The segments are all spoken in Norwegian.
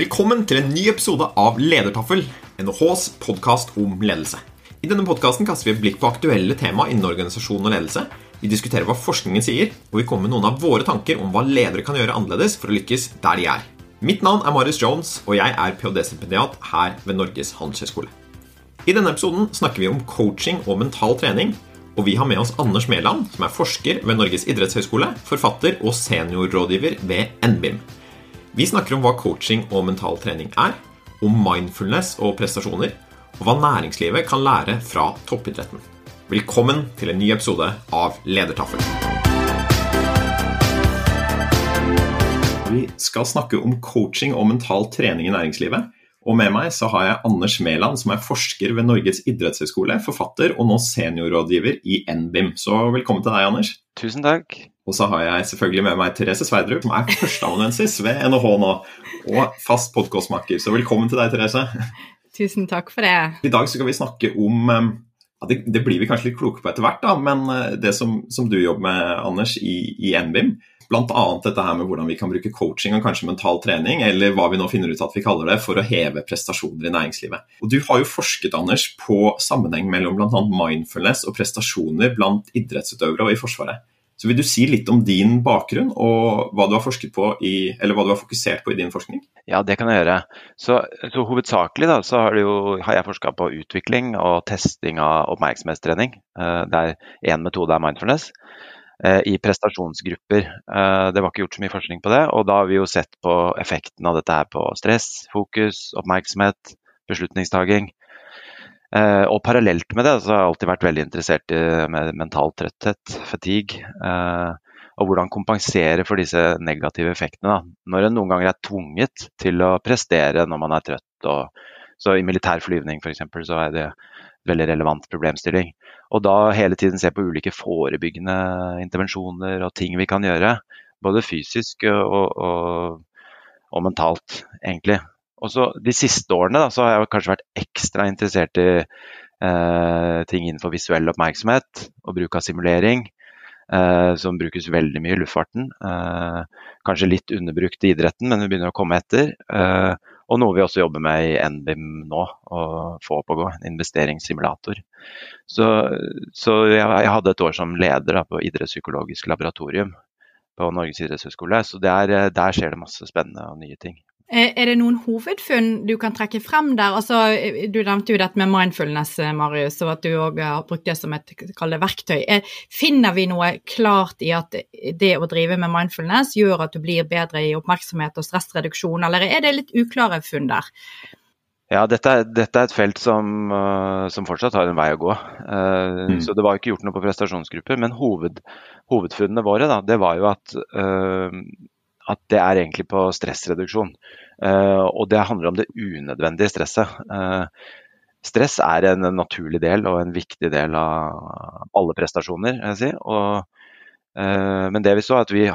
Velkommen til en ny episode av Ledertaffel, NHHs podkast om ledelse. I denne podkasten kaster vi et blikk på aktuelle tema innen organisasjon og ledelse. Vi diskuterer hva forskningen sier, og vi kommer med noen av våre tanker om hva ledere kan gjøre annerledes for å lykkes der de er. Mitt navn er Marius Jones, og jeg er ph.d.-stipendiat her ved Norges handelshøyskole. I denne episoden snakker vi om coaching og mental trening, og vi har med oss Anders Mæland, som er forsker ved Norges idrettshøyskole, forfatter og seniorrådgiver ved NBIM. Vi snakker om hva coaching og mental trening er, om mindfulness og prestasjoner, og hva næringslivet kan lære fra toppidretten. Velkommen til en ny episode av Ledertaffel. Vi skal snakke om coaching og mental trening i næringslivet. Og med meg så har jeg Anders Mæland, som er forsker ved Norges idrettshøgskole, forfatter og nå seniorrådgiver i NBIM. Så velkommen til deg, Anders. Tusen takk. Og så har jeg selvfølgelig med meg Therese Sverdrup, som er førsteamanuensis ved NHH nå, og fast podkastmaker. Så velkommen til deg, Therese. Tusen takk for det. I dag skal vi snakke om ja, det, det, blir vi kanskje litt kloke på etter hvert, da, men eh, det som, som, du jobber med, Anders, i, i NBIM, Bl.a. dette her med hvordan vi kan bruke coaching og kanskje mental trening, eller hva vi nå finner ut at vi kaller det, for å heve prestasjoner i næringslivet. Og Du har jo forsket Anders, på sammenheng mellom bl.a. mindfulness og prestasjoner blant idrettsutøvere og i Forsvaret. Så Vil du si litt om din bakgrunn og hva du har forsket på i, eller hva du har fokusert på i din forskning? Ja, det kan jeg gjøre. Så, så Hovedsakelig da, så har, jo, har jeg forska på utvikling og testing av oppmerksomhetstrening. Det der én metode er mindfulness. Eh, i prestasjonsgrupper. Eh, det var ikke gjort så mye forskning på det, og da har vi jo sett på effekten av dette her på stress, fokus, oppmerksomhet, beslutningstaking. Eh, og parallelt med det så har jeg alltid vært veldig interessert i mental trøtthet, fatigue. Og hvordan kompensere for disse negative effektene. Da. Når en noen ganger er tvunget til å prestere når man er trøtt. Og, så I militær flyvning f.eks. så er det veldig relevant problemstilling. Og da hele tiden se på ulike forebyggende intervensjoner og ting vi kan gjøre. Både fysisk og, og, og mentalt, egentlig. Og så De siste årene da, så har jeg kanskje vært ekstra interessert i eh, ting innenfor visuell oppmerksomhet og bruk av simulering. Eh, som brukes veldig mye i luftfarten. Eh, kanskje litt underbrukt i idretten, men vi begynner å komme etter. Eh, og noe vi også jobber med i NBIM nå, å få opp og gå. En investeringssimulator. Så, så jeg, jeg, hadde et år som leder da, på idrettspsykologisk laboratorium på Norges idrettshøgskole. Så der, der skjer det masse spennende og nye ting. Eh, er det noen hovedfunn du kan trekke frem der? Altså, eh, du nevnte jo dette med mindfulness, eh, Marius, og at du òg har brukt det som et det, verktøy. Finner vi noe klart i at det å drive med mindfulness gjør at du blir bedre i oppmerksomhet og stressreduksjon, eller er det litt uklare funn der? Ja, dette dette er, et felt som, som, fortsatt har en vei å gå. Uh, mm. Så det var ikke gjort noe på prestasjonsgrupper. Men hoved, hovedfunnene våre da, det var jo at uh, at det er egentlig på stressreduksjon. Uh, og det handler om det unødvendige stresset. Uh, stress er en naturlig del og en viktig del av alle prestasjoner. Jeg si. og, uh, men det vi så, er at vi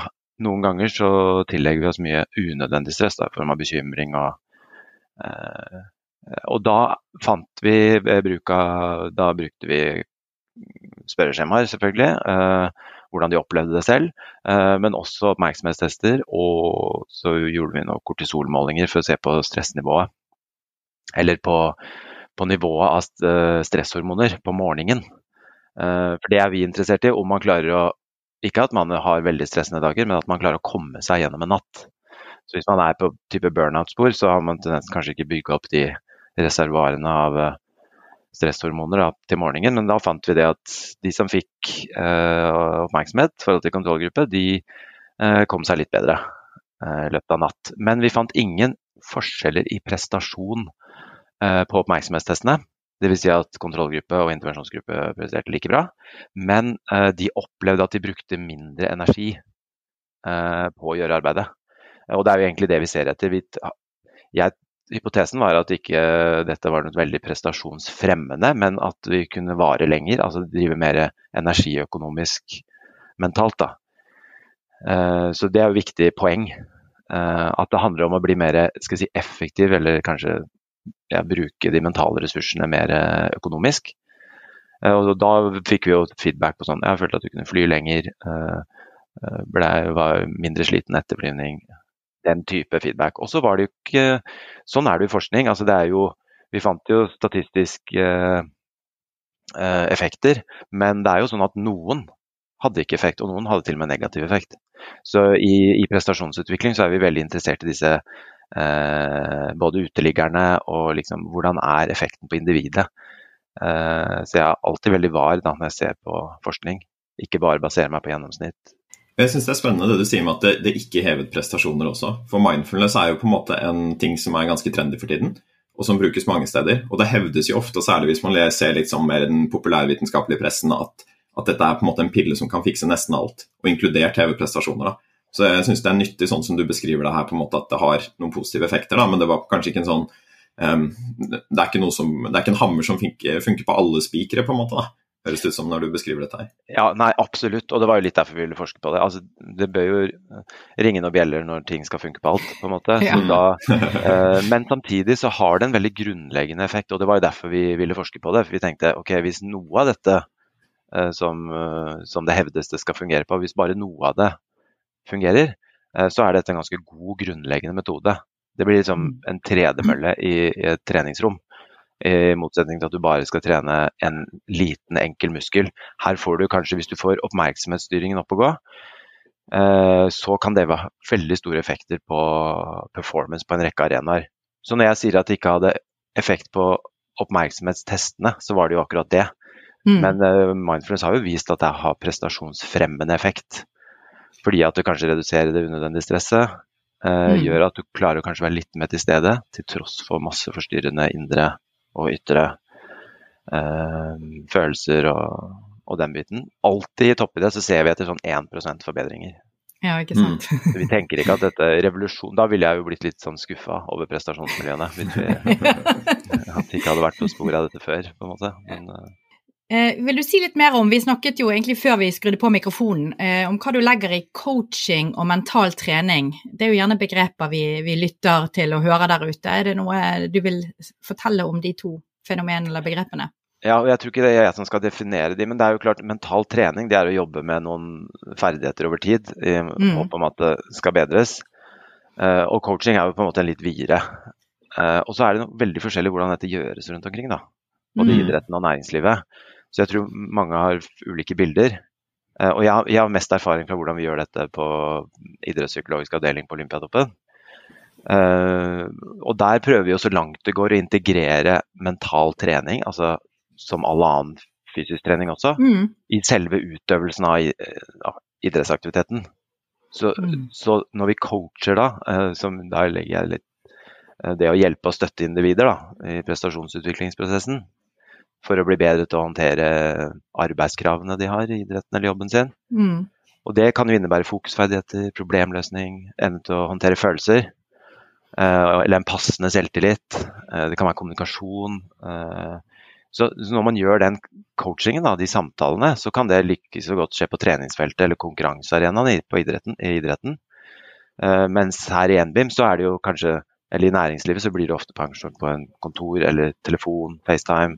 noen ganger så tillegger vi oss mye unødvendig stress i form av bekymring. Og, og da fant vi bruk av Da brukte vi spørreskjemaer, selvfølgelig hvordan de opplevde det selv. Eh, men også oppmerksomhetstester, og så gjorde vi noen kortisolmålinger for å se på stressnivået. Eller på, på nivået av eh, stresshormoner på morgenen. Eh, for det er vi interessert i, om man klarer å Ikke at man har veldig stressende dager, men at man klarer å komme seg gjennom en natt. Så hvis man er på type burnout-spor, så har man tendens kanskje ikke bygge opp de reservoarene av stresshormoner da, til morgenen. Men da fant vi det at de som fikk eh, oppmerksomhet forhold til kontrollgruppe, de eh, kom seg litt bedre eh, i løpet av natt. Men vi fant ingen forskjeller i prestasjon på oppmerksomhetstestene. Dvs. Si at kontrollgruppe og intervensjonsgruppe presterte like bra. Men de opplevde at de brukte mindre energi på å gjøre arbeidet. Og det er jo egentlig det vi ser etter. Jeg hypotesen var at ikke dette var noe veldig prestasjonsfremmende, men at vi kunne vare lenger, altså drive mer energiøkonomisk mentalt. Da. Eh, så det er jo viktig poeng. Eh, at det handler om å bli mer si, effektiv, eller kanskje ja, bruke de mentale ressursene mer økonomisk. Og da fikk vi jo feedback på sånn Jeg følte at du kunne fly lenger. Ble, var mindre sliten etter flyvning den type feedback. Og så var det jo ikke Sånn er det i forskning. Altså det er jo Vi fant jo statistiske eh, effekter, men det er jo sånn at noen hadde ikke effekt, og noen hadde til og med negativ effekt. Så i, i prestasjonsutvikling så er vi veldig interessert i disse eh, både uteliggerne og liksom hvordan er effekten på individet. Eh, så jeg er alltid veldig var da når jeg ser på forskning, ikke bare baserer meg på gjennomsnitt. Jeg syns det er spennende det du sier med at det, det, ikke hevet prestasjoner også. For mindfulness er jo på en måte en ting som er ganske trendy for tiden, og som brukes mange steder. Og det hevdes jo ofte, og særlig hvis man ser liksom mer den populærvitenskapelige pressen, at, at, dette er på en måte en pille som kan fikse nesten alt, og inkludert heve prestasjoner. da. Så jeg syns det er nyttig sånn som du beskriver det her, på en måte at det har noen positive effekter, da, men det var kanskje ikke en sånn um, det, er ikke som, det er ikke en hammer som funker, funker på alle spikere, på en måte. da høres det ut som når du beskriver dette her. Ja, nei, absolutt. Og det var jo litt derfor vi ville forske på det. Altså, det bør jo ringe noen bjeller når ting skal funke på alt, på en måte. Ja. Da, eh, men samtidig så har det en veldig grunnleggende effekt, og det var jo derfor vi ville forske på det. For vi tenkte ok, hvis noe av dette eh, som, eh, som, det hevdes det skal fungere på, hvis bare noe av det fungerer, eh, så er dette en ganske god grunnleggende metode. Det blir liksom mm. en tredemølle i, i et treningsrom. I motsetning til at du bare skal trene en liten, enkel muskel. Her får du kanskje, hvis du får oppmerksomhetsstyringen opp og gå, eh, så kan det ha veldig store effekter på performance på en rekke arenaer. Så når jeg sier at det ikke hadde effekt på oppmerksomhetstestene, så var det jo akkurat det. Mm. Men uh, mindfulness har jo vist at det har prestasjonsfremmende effekt. Fordi at du kanskje reduserer det unødvendige stresset. Uh, mm. Gjør at du klarer å kanskje være litt mer til stede, til tross for masse forstyrrende indre og ytre eh, følelser og, og, den biten. Alltid i toppidrett så ser vi etter sånn 1 forbedringer. Ja, ikke sant. Mm. Vi tenker ikke at dette revolusjon Da ville jeg jo blitt litt sånn skuffa over prestasjonsmiljøene. Hvis vi at ikke hadde vært på sporet av dette før, på en måte. Men, uh... Eh, vil du si litt mer om, Vi snakket jo egentlig før vi skrudde på mikrofonen, eh, om hva du legger i coaching og mental trening. Det er jo gjerne begreper vi, vi, lytter til og hører der ute. Er det noe du vil fortelle om de to fenomenene eller begrepene? Ja, og Jeg tror ikke det er jeg som skal definere de, men det er jo klart mental trening det er å jobbe med noen ferdigheter over tid i mm. håp om at det skal bedres. Eh, og coaching er jo på en måte en litt videre. Eh, og så er det veldig forskjellig hvordan dette gjøres rundt omkring. da, Både mm. idretten og næringslivet. Så jeg tror mange har ulike bilder. Eh, og jeg jeg har, mest erfaring fra hvordan vi gjør dette på idrettspsykologisk avdeling på Olympiatoppen. Uh, og der prøver vi så langt det går å integrere mental trening, altså som all annen fysisk trening også, mm. i selve utøvelsen av, av idrettsaktiviteten. Så, mm. så, når vi coacher da, som da legger jeg litt det å hjelpe og støtte individer da, i prestasjonsutviklingsprosessen, for å bli bedre til å håndtere arbeidskravene de har i idretten eller jobben sin. Mm. Og det kan jo innebære fokusferdigheter, problemløsning, evne til å håndtere følelser. Uh, eller en passende selvtillit. Uh, det kan være kommunikasjon. Uh, så, når man gjør den coachingen, de samtalene, så kan det lykkes så godt skje på treningsfeltet eller konkurransearenaen idretten. I idretten. mens her i NBIM så er det jo kanskje, eller i næringslivet så blir det ofte pensjon på en kontor eller telefon, FaceTime.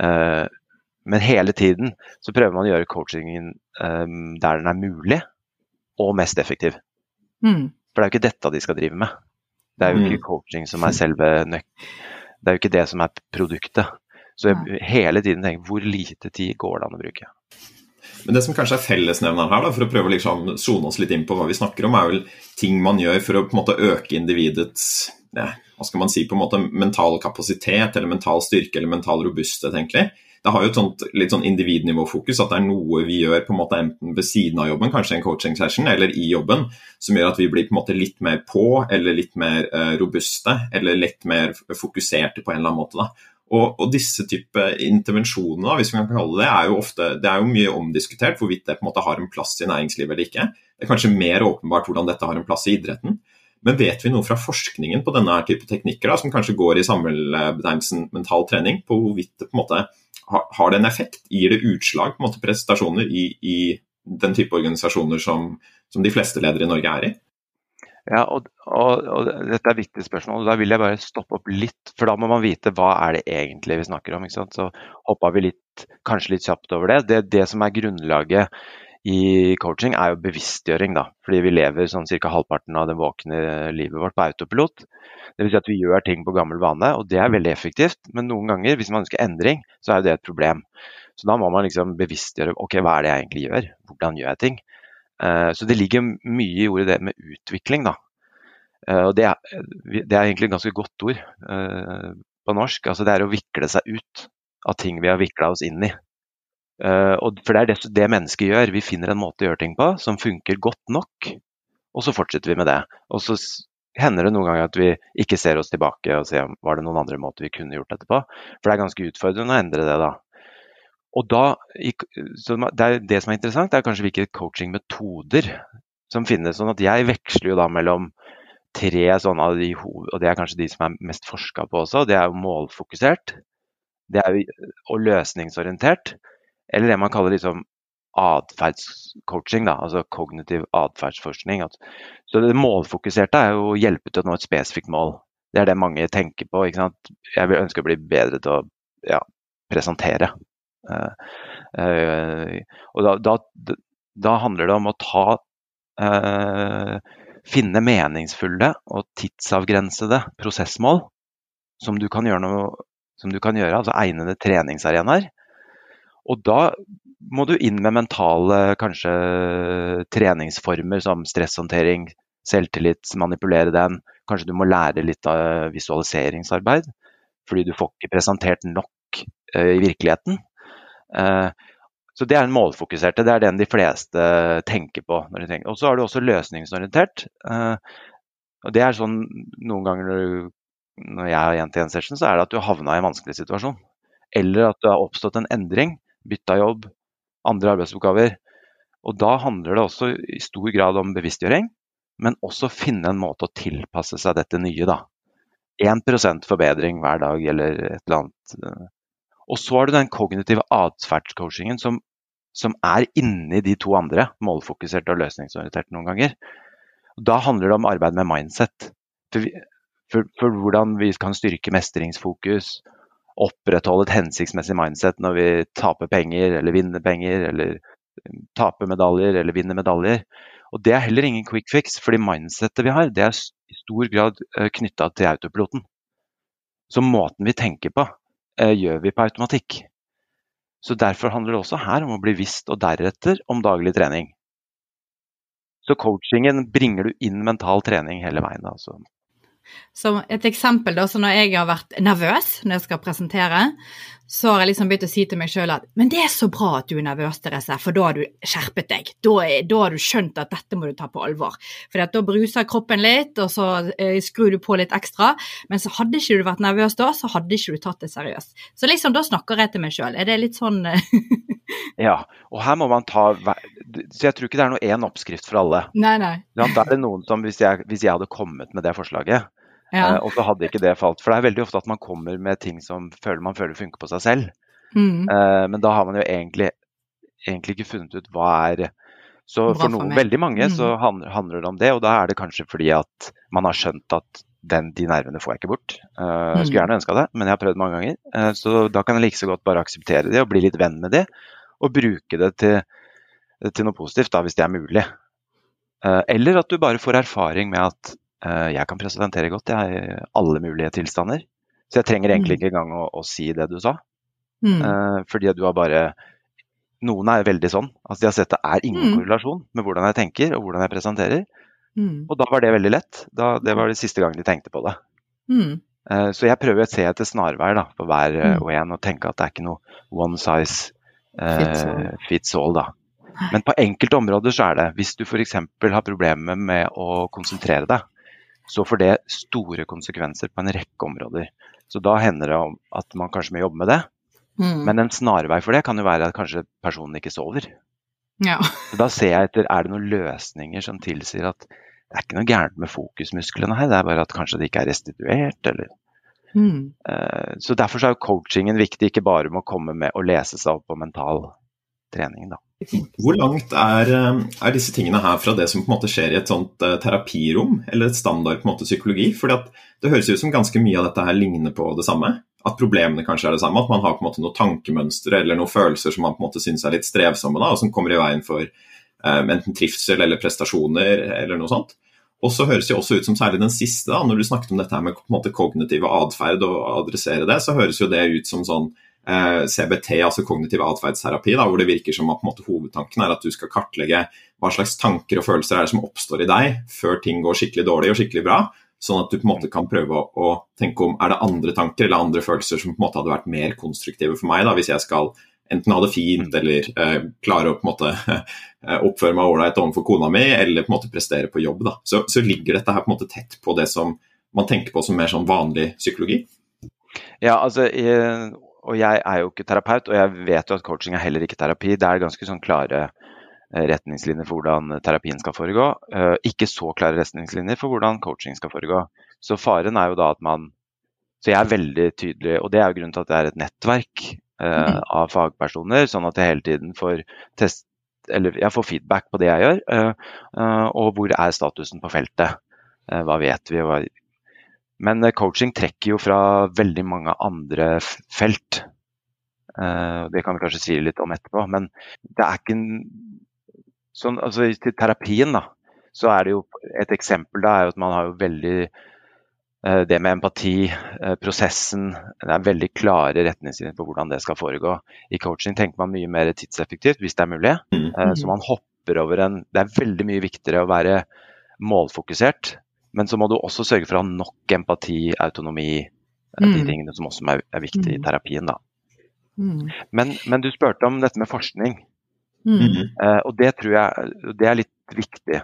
Eh, men hele tiden så prøver man å gjøre coachingen eh, der den er mulig og mest effektiv. Mm. For det er jo ikke dette de skal drive med. Det er jo ikke mm. coaching som er selve. Det er jo ikke det som er produktet. Så jeg hele tiden tenker hvor lite tid går det an å bruke. Men det som kanskje er fellesnevneren her, da, for å prøve å liksom zone oss litt inn på hva vi snakker om, er vel ting man gjør for å på en måte øke individets ja, hva skal man si, på en måte mental kapasitet eller mental styrke eller mental robusthet, egentlig. Det har jo et sånt, litt sånn individnivåfokus, at det er noe vi gjør på en måte enten ved siden av jobben, kanskje en coaching session, eller i jobben, som gjør at vi blir på en måte litt mer på, eller litt mer uh, robuste, eller litt mer fokuserte på en eller annen måte. da. Og, og, disse type intervensjoner, hvis vi kan kalle det, er jo ofte, det er jo mye omdiskutert hvorvidt det på en måte har en plass i næringslivet eller ikke. Det er kanskje mer åpenbart hvordan dette har en plass i idretten. Men vet vi noe fra forskningen på denne type teknikker, da, som kanskje går i samlebetegnelsen mental trening, på hvorvidt det på en måte har det en effekt? Gir det utslag på en måte prestasjoner i, i den type organisasjoner som, som, de fleste ledere i Norge er i? Ja, og, og, og, Dette er et viktig spørsmål. og Da vil jeg bare stoppe opp litt. For da må man vite hva er det egentlig vi snakker om. Så hoppa vi litt, kanskje litt kjapt over det. Det, det som er grunnlaget i coaching, er jo bevisstgjøring. da, Fordi vi lever sånn ca. halvparten av det våkne livet vårt på autopilot. Dvs. Si at vi gjør ting på gammel vane, og det er veldig effektivt. Men noen ganger, hvis man ønsker endring, så er jo det et problem. Så da må man liksom bevisstgjøre ok, hva er det jeg egentlig gjør, hvordan gjør jeg ting. Uh, så det ligger mye i ordet det med utvikling, da. Uh, og det er, det er, egentlig et ganske godt ord uh, på norsk. Altså det er å vikle seg ut av ting vi har vikla oss inn i. Uh, for det er det, det mennesket gjør. Vi finner en måte å gjøre ting på som funker godt nok, og så fortsetter vi med det. Og så hender det noen ganger at vi ikke ser oss tilbake og ser om var det noen andre måter vi kunne gjort dette på. For det er ganske utfordrende å endre det da. Og da, det, det som er interessant, er kanskje hvilke coachingmetoder som finnes. sånn at Jeg veksler jo da mellom tre sånne av de. Og det er kanskje de som er mest forska på også. Det er jo målfokusert. Det er jo og løsningsorientert eller det man kaller liksom atferdscoaching, altså kognitiv atferdsforskning. Så det målfokuserte er jo å hjelpe til å nå et spesifikt mål. Det er det mange tenker på. ikke sant? Jeg vil ønske å bli bedre til å ja, presentere. Uh, uh, og da, da, da, handler det om å ta uh, Finne meningsfulle og tidsavgrensede prosessmål som du kan gjøre, noe, som du kan gjøre altså egnede treningsarenaer og da må du inn med mentale kanskje treningsformer som stresshåndtering, selvtillit, manipulere den. Kanskje du må lære litt av visualiseringsarbeid, fordi du får ikke presentert nok uh, i virkeligheten. Uh, så Det er en målfokuserte, det er den de fleste tenker på. Og Så har du også løsningsorientert. Uh, og det er sånn noen ganger når, du, når jeg har 1-til-1-session, så er det at du har havna i en vanskelig situasjon. Eller at det har oppstått en endring bytta jobb, andre arbeidsoppgaver. Og da handler det også i stor grad om bevisstgjøring, men også finne en måte å tilpasse seg dette nye, da. 1% forbedring hver dag eller et eller annet. Eh. Og så har du den kognitive atferdscoachingen som, som er inni de to andre, målfokusert og løsningsorientert noen ganger. Da handler det om arbeid med mindset. For, for, for hvordan vi kan styrke mestringsfokus, opprettholde et hensiktsmessig mindset når vi taper penger eller vinner penger, eller um, taper medaljer eller vinner medaljer. Og Det er heller ingen quick fix, fordi mindsettet vi har, det er i stor grad uh, knytta til autopiloten. Så måten vi tenker på, uh, gjør vi på automatikk. Så Derfor handler det også her om å bli visst og deretter om daglig trening. Så coachingen bringer du inn mental trening hele veien. Altså. Som et eksempel, da, så når jeg har vært nervøs når jeg skal presentere, så har jeg liksom begynt å si til meg sjøl at men det er så bra at du er nervøs, Therese, for da har du skjerpet deg. Da, er, da har du skjønt at dette må du ta på alvor. For da bruser kroppen litt, og så eh, skrur du på litt ekstra. Men så hadde ikke du vært nervøs da, så hadde ikke du tatt det seriøst. Så liksom da snakker jeg til meg sjøl. Er det litt sånn eh? Ja, og her må man ta Så jeg tror ikke det er noe én oppskrift for alle. Nei, nei. Da er det noen som, hvis jeg, hvis jeg hadde kommet med det forslaget, ja. Eh, og så hadde ikke det falt. For det er veldig ofte at man kommer med ting som føler, man føler funker på seg selv. Mm. Eh, men da har man jo egentlig, egentlig, ikke funnet ut hva er Så for noen, veldig mange, mm. så handler, det om det. Og da er det kanskje fordi at man har skjønt at den, de nervene får jeg ikke bort. Uh, jeg skulle mm. gjerne ønska det, men jeg har prøvd mange ganger. så da kan jeg like så godt bare akseptere det og bli litt venn med det. Og bruke det til, til noe positivt, da, hvis det er mulig. eller at du bare får erfaring med at Eh, jeg kan presentere godt i alle mulige tilstander. Så jeg trenger egentlig mm. ikke engang å, å si det du sa. Mm. Uh, fordi du har bare Noen er veldig sånn. Altså de har sett det er ingen mm. korrelasjon med hvordan jeg tenker og hvordan jeg presenterer. Mm. Og da var det veldig lett. Da, det var det siste gang de tenkte på det. Uh, så jeg prøver å se etter snarveier på hver uh, og en og tenke at det er ikke noe one size fits all. da. Men på enkelte områder så er det. Hvis du f.eks. har problemer med å konsentrere deg, så får det store konsekvenser på en rekke områder. Så da hender det at man kanskje må jobbe med det. Mm. Men en snarvei for det kan jo være at kanskje personen ikke sover. Ja. da ser jeg etter er det noen løsninger som tilsier at det er ikke noe gærent med fokusmusklene her, det er bare at kanskje det ikke er restituert. eller Mm. Eh, Så Derfor så er jo coachingen viktig, ikke bare med å komme med å lese seg opp på mental trening. Da. Hvor langt er, eh, er, disse tingene her fra det som på en måte skjer i et sånt uh, terapirom, eller et standard på en måte psykologi? Fordi Det høres ut som ganske mye av dette her ligner på det samme. At problemene kanskje er det samme, at man har på en måte noen tankemønstre eller noen følelser som man på en måte syns er litt strevsomme, da, og som kommer i veien for um, enten trivsel eller prestasjoner eller noe sånt. Og så høres det også ut som særlig den siste, da, når du snakket om dette her med på en måte, kognitiv atferd og adressere det, så høres jo det ut som sånn eh, CBT, altså kognitiv atferdsterapi, da, hvor det virker som at på en måte, hovedtanken er at du skal kartlegge hva slags tanker og følelser er det som oppstår i deg før ting går skikkelig dårlig og skikkelig bra. Sånn at du på en måte kan prøve å, å tenke om er det andre tanker eller andre følelser som på en måte hadde vært mer konstruktive for meg da, hvis jeg skal enten ha det fint eller eh, klare å på en måte eh, oppføre meg ålreit overfor kona mi, eller på en måte prestere på jobb. Da. Så, så, ligger dette her på en måte tett på det som man tenker på som mer sånn vanlig psykologi. Ja, altså, jeg, og jeg er jo ikke terapeut, og jeg vet jo at coaching er heller ikke terapi. Det er ganske sånn klare eh, retningslinjer for hvordan terapien skal foregå. Eh, ikke så klare retningslinjer for hvordan coaching skal foregå. Så faren er jo da at man Så jeg er veldig tydelig, og det er jo grunnen til at det er et nettverk uh, av fagpersoner, sånn at jeg hele tiden får, test, jeg får feedback på det jeg gjør. Og hvor er statusen på feltet? hva vet vi? Hva... Men coaching trekker jo fra veldig mange andre felt. det kan vi kanskje si litt om etterpå. Men det er ikke en sånn, altså Til terapien, da, så er det jo et eksempel da, er jo at man har jo veldig Eh, det med empati, eh, prosessen. Det er veldig klare retningslinjer på hvordan det skal foregå. I coaching tenker man mye mer tidseffektivt, hvis det er mulig. Mm. Eh, så man hopper over en Det er veldig mye viktigere å være målfokusert, men så må du også sørge for å ha nok empati, autonomi, mm. de tingene som også er, er viktige i mm. terapien. da. Mm. Men, men, du spurte om dette med forskning. Mm. og det tror jeg det er litt viktig.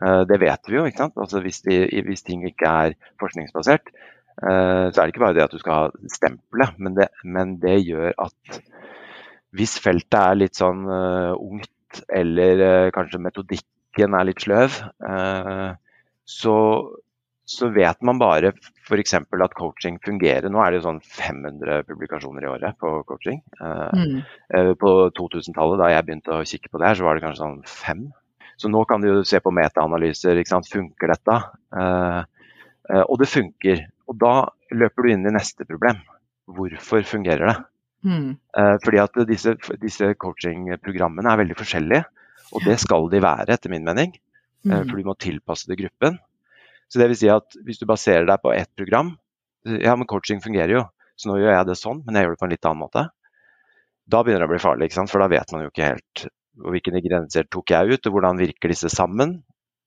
Uh, det vet vi jo. ikke sant? Altså hvis, de, hvis ting ikke er forskningsbasert, uh, så er det ikke bare det at du skal ha stempelet, men, men det, gjør at hvis feltet er litt sånn uh, ungt, eller uh, kanskje metodikken er litt sløv, uh, så, så, vet man bare f.eks. at coaching fungerer. Nå er det jo sånn 500 publikasjoner i året på coaching. Mm. På 2000-tallet, da jeg begynte å kikke på det her, så var det kanskje sånn fem så nå kan du jo se på metaanalyser. Funker dette? Uh, og det funker. Og da løper du inn i neste problem. Hvorfor fungerer det? Mm. Fordi at disse, disse coachingprogrammene er veldig forskjellige. Og det skal de være, etter min mening. Mm. For du må tilpasse det gruppen. Så det vil si at hvis du baserer deg på ett program Ja, men coaching fungerer jo, så nå gjør jeg det sånn, men jeg gjør det på en litt annen måte. Da begynner det å bli farlig, for da vet man jo ikke helt hvilke grenser tok jeg ut, og hvordan virker disse sammen.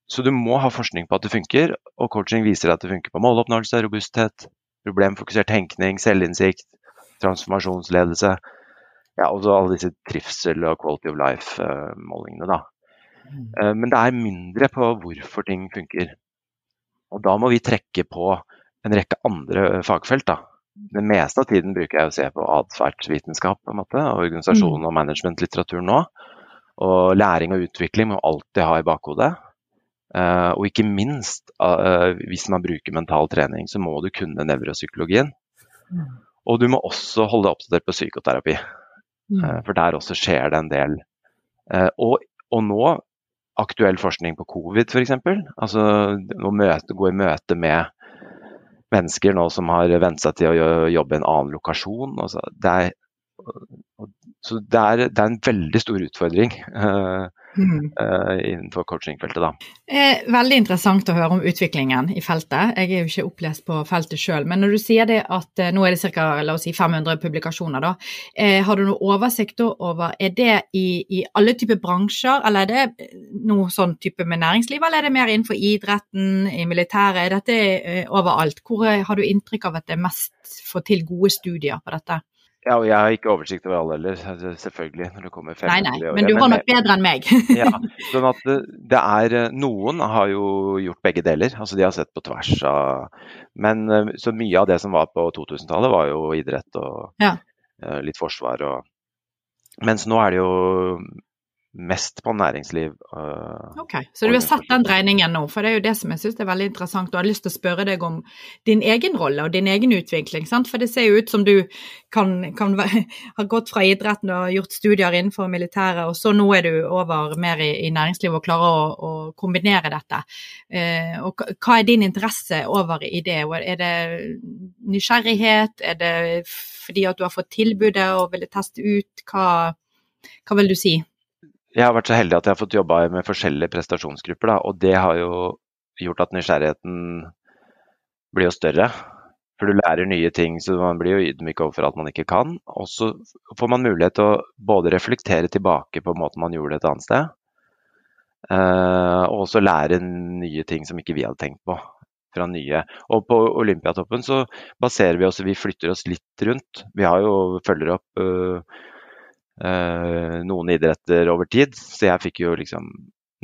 Så du må ha forskning på at det funker, og coaching viser at det funker på måloppnåelse, robusthet, problemfokusert tenkning, selvinnsikt, transformasjonsledelse. Ja, og så alle disse trivsel- og quality of life-målingene, da. Eh, men det er mindre på hvorfor ting funker. Og da må vi trekke på en rekke andre fagfelt, da. Det meste av tiden bruker jeg å se på atferdsvitenskap, på en måte, organisasjon mm. og managementlitteratur nå. Og læring og utvikling må alltid ha i bakhodet. Uh, og ikke minst, hvis man bruker mental trening, så må du kunne nevropsykologien. Mm. Og du må også holde deg oppdatert på psykoterapi, mm. for der også skjer det en del. Og, og, nå aktuell forskning på covid, f.eks. Altså å møte, gå i møte med mennesker nå som har vent seg til å jobbe i en annen lokasjon. Altså, det er så det er, det er, en veldig stor utfordring uh, mm. uh, innenfor coachingfeltet. Da. Eh, veldig interessant å høre om utviklingen i feltet. Jeg er jo ikke opplest på feltet sjøl. Men når du sier det at uh, nå er det ca. Si 500 publikasjoner, da. har du noe oversikt over Er det i, i, alle typer bransjer, eller er det noe sånn type med næringsliv, eller er det mer innenfor idretten, i militæret? Er dette overalt? Hvor har du inntrykk av at det er mest får til gode studier på dette? Ja, og jeg har ikke oversikt over alle heller, selvfølgelig. når det kommer fem Nei, nei, men du har nok bedre enn meg. ja, sånn at det, det, er, eh, Noen har jo gjort begge deler, altså de har sett på tvers av Men eh, så mye av det som var på 2000-tallet, var jo idrett og ja. litt forsvar og Mens nå er det jo mest på næringsliv. Uh, ok, Så du har sett den dreiningen nå, for det er jo det som jeg syns er veldig interessant. Og jeg har lyst til å spørre deg om din egen rolle og din egen utvikling. Sant? For det ser jo ut som du kan, kan ha gått fra idretten og gjort studier innenfor militæret, og så nå er du over mer i, i næringslivet og klarer å, å kombinere dette. Eh, og hva er din interesse over i det? Er det nysgjerrighet? Er det fordi at du har fått tilbudet og ville teste ut? Hva, hva vil du si? Jeg har vært så heldig at jeg har fått jobba med forskjellige prestasjonsgrupper. Da, og det har jo gjort at nysgjerrigheten blir jo større. For du lærer nye ting, så man blir jo ydmyk overfor alt man ikke kan. Og så får man mulighet til å både reflektere tilbake på måten man gjorde det et annet sted, eh, og også lære nye ting som ikke vi hadde tenkt på. Fra nye. Og på Olympiatoppen så baserer vi oss, vi flytter oss litt rundt. Vi har jo følger opp uh, noen idretter over tid. Så jeg fikk jo liksom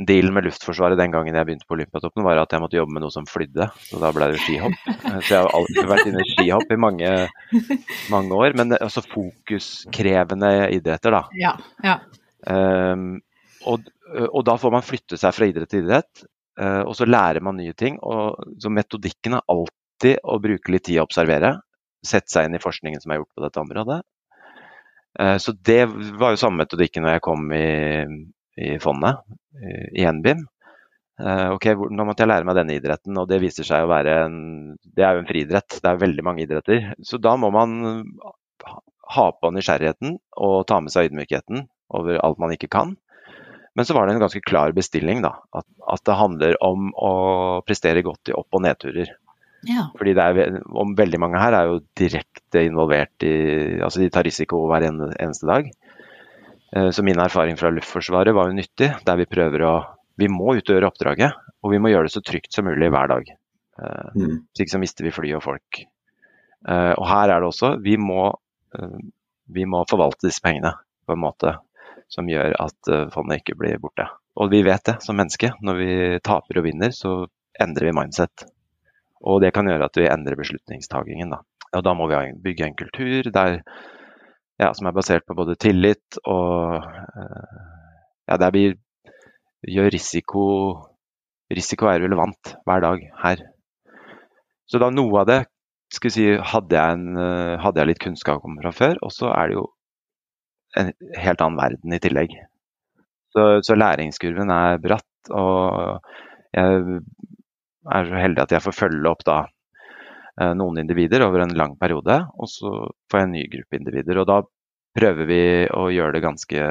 Dealen med Luftforsvaret den gangen jeg begynte på Olympiatoppen, var at jeg måtte jobbe med noe som flydde. Så da ble det skihopp. Så jeg har alltid vært inne i skihopp i mange, mange år. Men altså fokuskrevende idretter, da. Ja, ja. Um, og, og, da får man flytte seg fra idrett til idrett. Uh, og så lærer man nye ting. Og så metodikken er alltid å bruke litt tid å observere. Sette seg inn i forskningen som er gjort på dette området. Eh, så det var jo samme metodikken når jeg kom i, i fondet, i NBIM. Eh, ok, Nå måtte jeg lære meg denne idretten, og det viser seg å være en Det er jo en friidrett, det er veldig mange idretter. Så da må man ha på nysgjerrigheten og ta med seg ydmykheten over alt man ikke kan. Men så var det en ganske klar bestilling, da. At, at det handler om å prestere godt i opp- og nedturer. Ja. Fordi det er, om veldig mange her er jo direkte involvert i Altså de tar risiko hver eneste dag. Eh, så min erfaring fra Luftforsvaret var jo nyttig, der vi prøver å Vi må utgjøre oppdraget, og vi må gjøre det så trygt som mulig hver dag. Eh, mm. Så ikke så mister vi fly og folk. Eh, og her er det også Vi må, vi må forvalte disse pengene på en måte som gjør at fondet ikke blir borte. Og vi vet det som menneske. Når vi taper og vinner, så endrer vi mindset. Og det kan gjøre at vi endrer beslutningstagingen. Da. Og da må vi bygge en kultur der, ja, som er basert på både tillit og eh, ja, der vi gjør risiko Risiko er relevant hver dag her. Så da noe av det skal si, hadde, jeg en, eh, hadde jeg litt kunnskap om fra før, og så er det jo en helt annen verden i tillegg. Så, så læringskurven er bratt. og jeg er så heldig at jeg får følge opp da eh, noen individer over en lang periode, og så får jeg en ny gruppe individer. Og da prøver vi å gjøre det ganske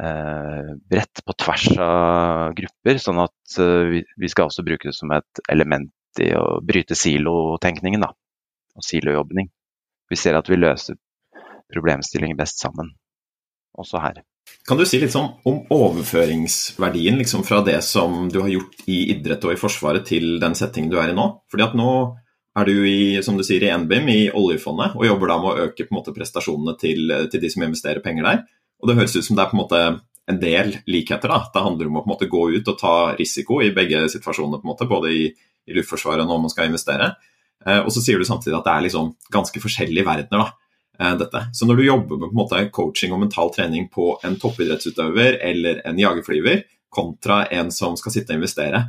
eh, bredt på tvers av grupper, sånn at eh, vi, vi, skal også bruke det som et element i å bryte silotenkningen da, og silojobbing. Vi ser at vi løser problemstillinger best sammen, også her. Kan du si litt sånn om overføringsverdien liksom fra det som du har gjort i idrett og i Forsvaret, til den settingen du er i nå? Fordi at nå er du i, som du sier, i NBIM, i oljefondet, og jobber da med å øke måte, prestasjonene til, til, de som investerer penger der. Og det høres ut som det er på en måte en del likheter. da. Det handler om å på en måte gå ut og ta risiko i begge situasjoner, på en måte, både i, i Luftforsvaret og når man skal investere. Eh, og så sier du samtidig at det er liksom ganske forskjellige verdener. da. Eh, dette. Så når du jobber med måte, coaching og mental trening på en toppidrettsutøver eller en jagerflyver, kontra en som skal sitte og investere,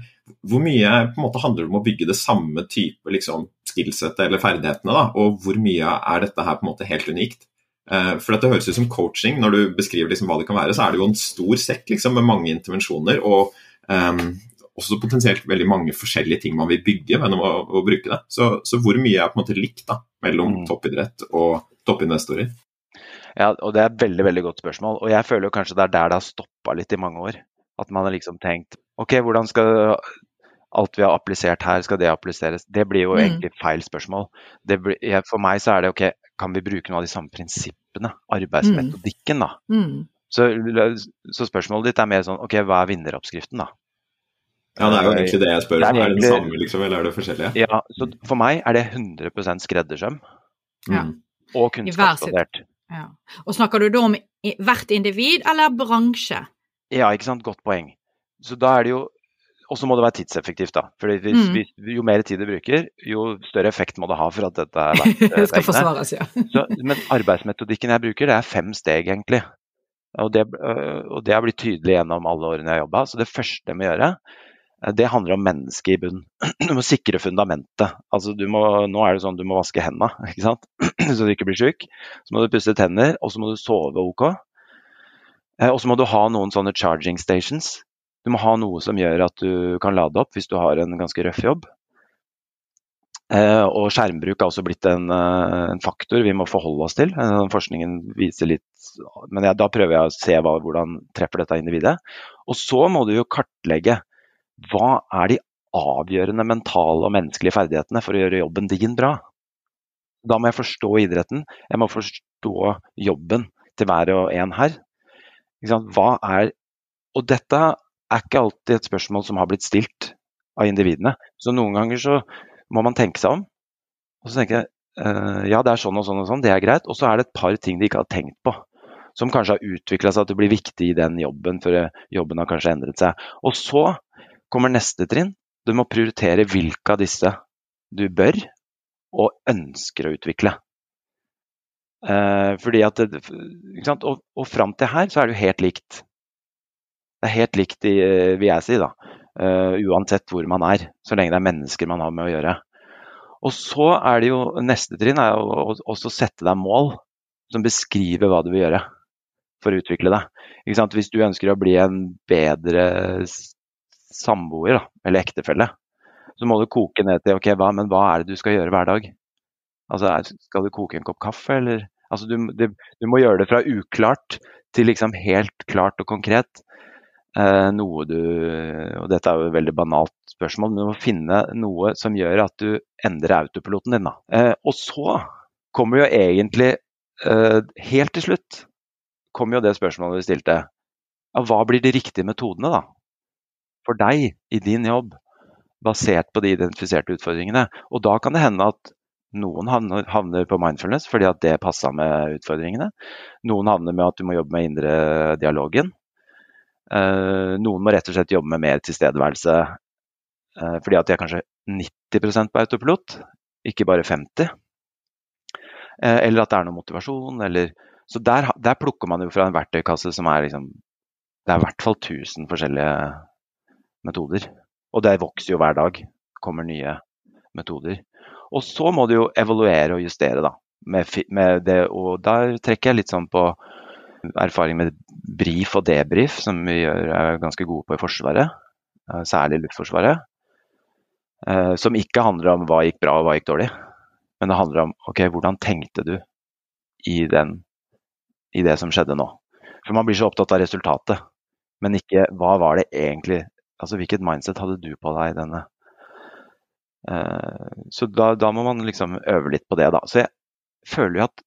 hvor mye måte, handler det om å bygge det samme type liksom, skillsettet eller ferdighetene, da? og hvor mye er dette her på en måte helt unikt? Eh, for dette høres ut som coaching, når du beskriver liksom hva det kan være, så er det jo en stor sekk liksom, med mange intervensjoner. og um, også potensielt veldig mange forskjellige ting man vil bygge gjennom å, å, bruke det. Så, så, hvor mye er på en måte likt da, mellom mm. toppidrett og toppinvestorer? Ja, og Det er et veldig veldig godt spørsmål. og Jeg føler jo kanskje det er der det har stoppa litt i mange år. At man har liksom tenkt OK, hvordan skal alt vi har applisert her, skal det appliseres? Det blir jo mm. egentlig feil spørsmål. Blir, for meg så er det OK, kan vi bruke noen av de samme prinsippene? Arbeidsmetodikken, da. Mm. mm. Så, så, spørsmålet ditt er mer sånn OK, hva er vinneroppskriften, da? Ja, Det er jo egentlig det jeg spør Det Er, er det det samme, liksom, eller er det forskjellige? Ja, så For meg er det 100 skreddersøm. Ja. Mm og kunnskapsbasert. Ja. Og snakker du da om hvert individ eller bransje? Ja, ikke sant. Godt poeng. Så da er det jo og så må det være tidseffektivt, da. For mm. jo mer tid du bruker, jo større effekt må det ha for at dette er verdt det skal forsvares, ja. så, men arbeidsmetodikken jeg bruker, det er fem steg, egentlig. Og det, og det har blitt tydelig gjennom alle årene jeg har jobba. Så det første jeg må gjøre, det handler om mennesket i bunnen. Du må sikre fundamentet. Altså må, nå er det sånn du må vaske hendene så du ikke blir syk. Så må du pusse tenner, og så må du sove OK. Og så må du ha noen sånne charging stations. Du må ha noe som gjør at du kan lade opp hvis du har en ganske røff jobb. Eh, og skjermbruk har også blitt en, eh, en, faktor vi må forholde oss til. Eh, forskningen viser litt Men jeg, da prøver jeg å se hva, hvordan treffer dette individet. Og så må du jo kartlegge hva er de avgjørende mentale og menneskelige ferdighetene for å gjøre jobben din bra. Da må jeg forstå idretten. Jeg må forstå jobben til hver og en her. Hva er Og dette er ikke alltid et spørsmål som har blitt stilt av individene. Så noen ganger så må man tenke seg om. Og så tenker jeg uh, ja, det er sånn og sånn og sånn, det er greit. Og så er det et par ting de ikke har tenkt på. Som kanskje har utvikla seg til å bli viktig i den jobben, for jobben har kanskje endret seg. Og så kommer neste trinn. Du må prioritere hvilke av disse du bør og ønsker å utvikle. Eh, fordi at det, Og, og fram til her så er det jo helt likt. Det er helt likt, i, vil jeg si, da. Eh, uansett hvor man er, så lenge det er mennesker man har med å gjøre. Og så er det jo Neste trinn er å også sette deg mål som beskriver hva du vil gjøre for å utvikle deg. Hvis du ønsker å bli en bedre samboer da, eller ektefelle, så må du koke ned til ok, hva, men hva er det du skal gjøre hver dag? Altså, Skal du koke en kopp kaffe, eller? Altså, du, det, du må gjøre det fra uklart til liksom helt klart og konkret. Eh, noe du Og dette er jo et veldig banalt spørsmål, men du må finne noe som gjør at du endrer autopiloten din. Da. Eh, og så kommer jo egentlig eh, Helt til slutt kommer jo det spørsmålet vi stilte. Ja, hva blir de riktige metodene da? For deg i din jobb, basert på de identifiserte utfordringene? Og da kan det hende at noen havner, på mindfulness fordi at det passa med utfordringene. Noen havner med at du må jobbe med indre dialogen. Uh, noen må rett og slett jobbe med mer tilstedeværelse uh, fordi at de er kanskje 90% på autopilot, ikke bare 50 uh, eh, Eller at det er noe motivasjon, eller Så der, der, plukker man jo fra en verktøykasse som er liksom Det er i hvert fall 1000 forskjellige metoder. Og det vokser jo hver dag. Kommer nye metoder. Og så må du jo evaluere og justere, da. Med, med det, og der trekker jeg litt sånn på erfaring med brief og debrief, som vi gjør, er ganske gode på i Forsvaret. Eh, særlig Luftforsvaret. Eh, som ikke handler om hva gikk bra og hva gikk dårlig. Men det handler om ok, hvordan tenkte du i, den, i det som skjedde nå. For man blir så opptatt av resultatet, men ikke hva var det egentlig Altså hvilket mindset hadde du på deg i denne uh, Så da, da, må man liksom øve litt på det, da. Så jeg føler jo at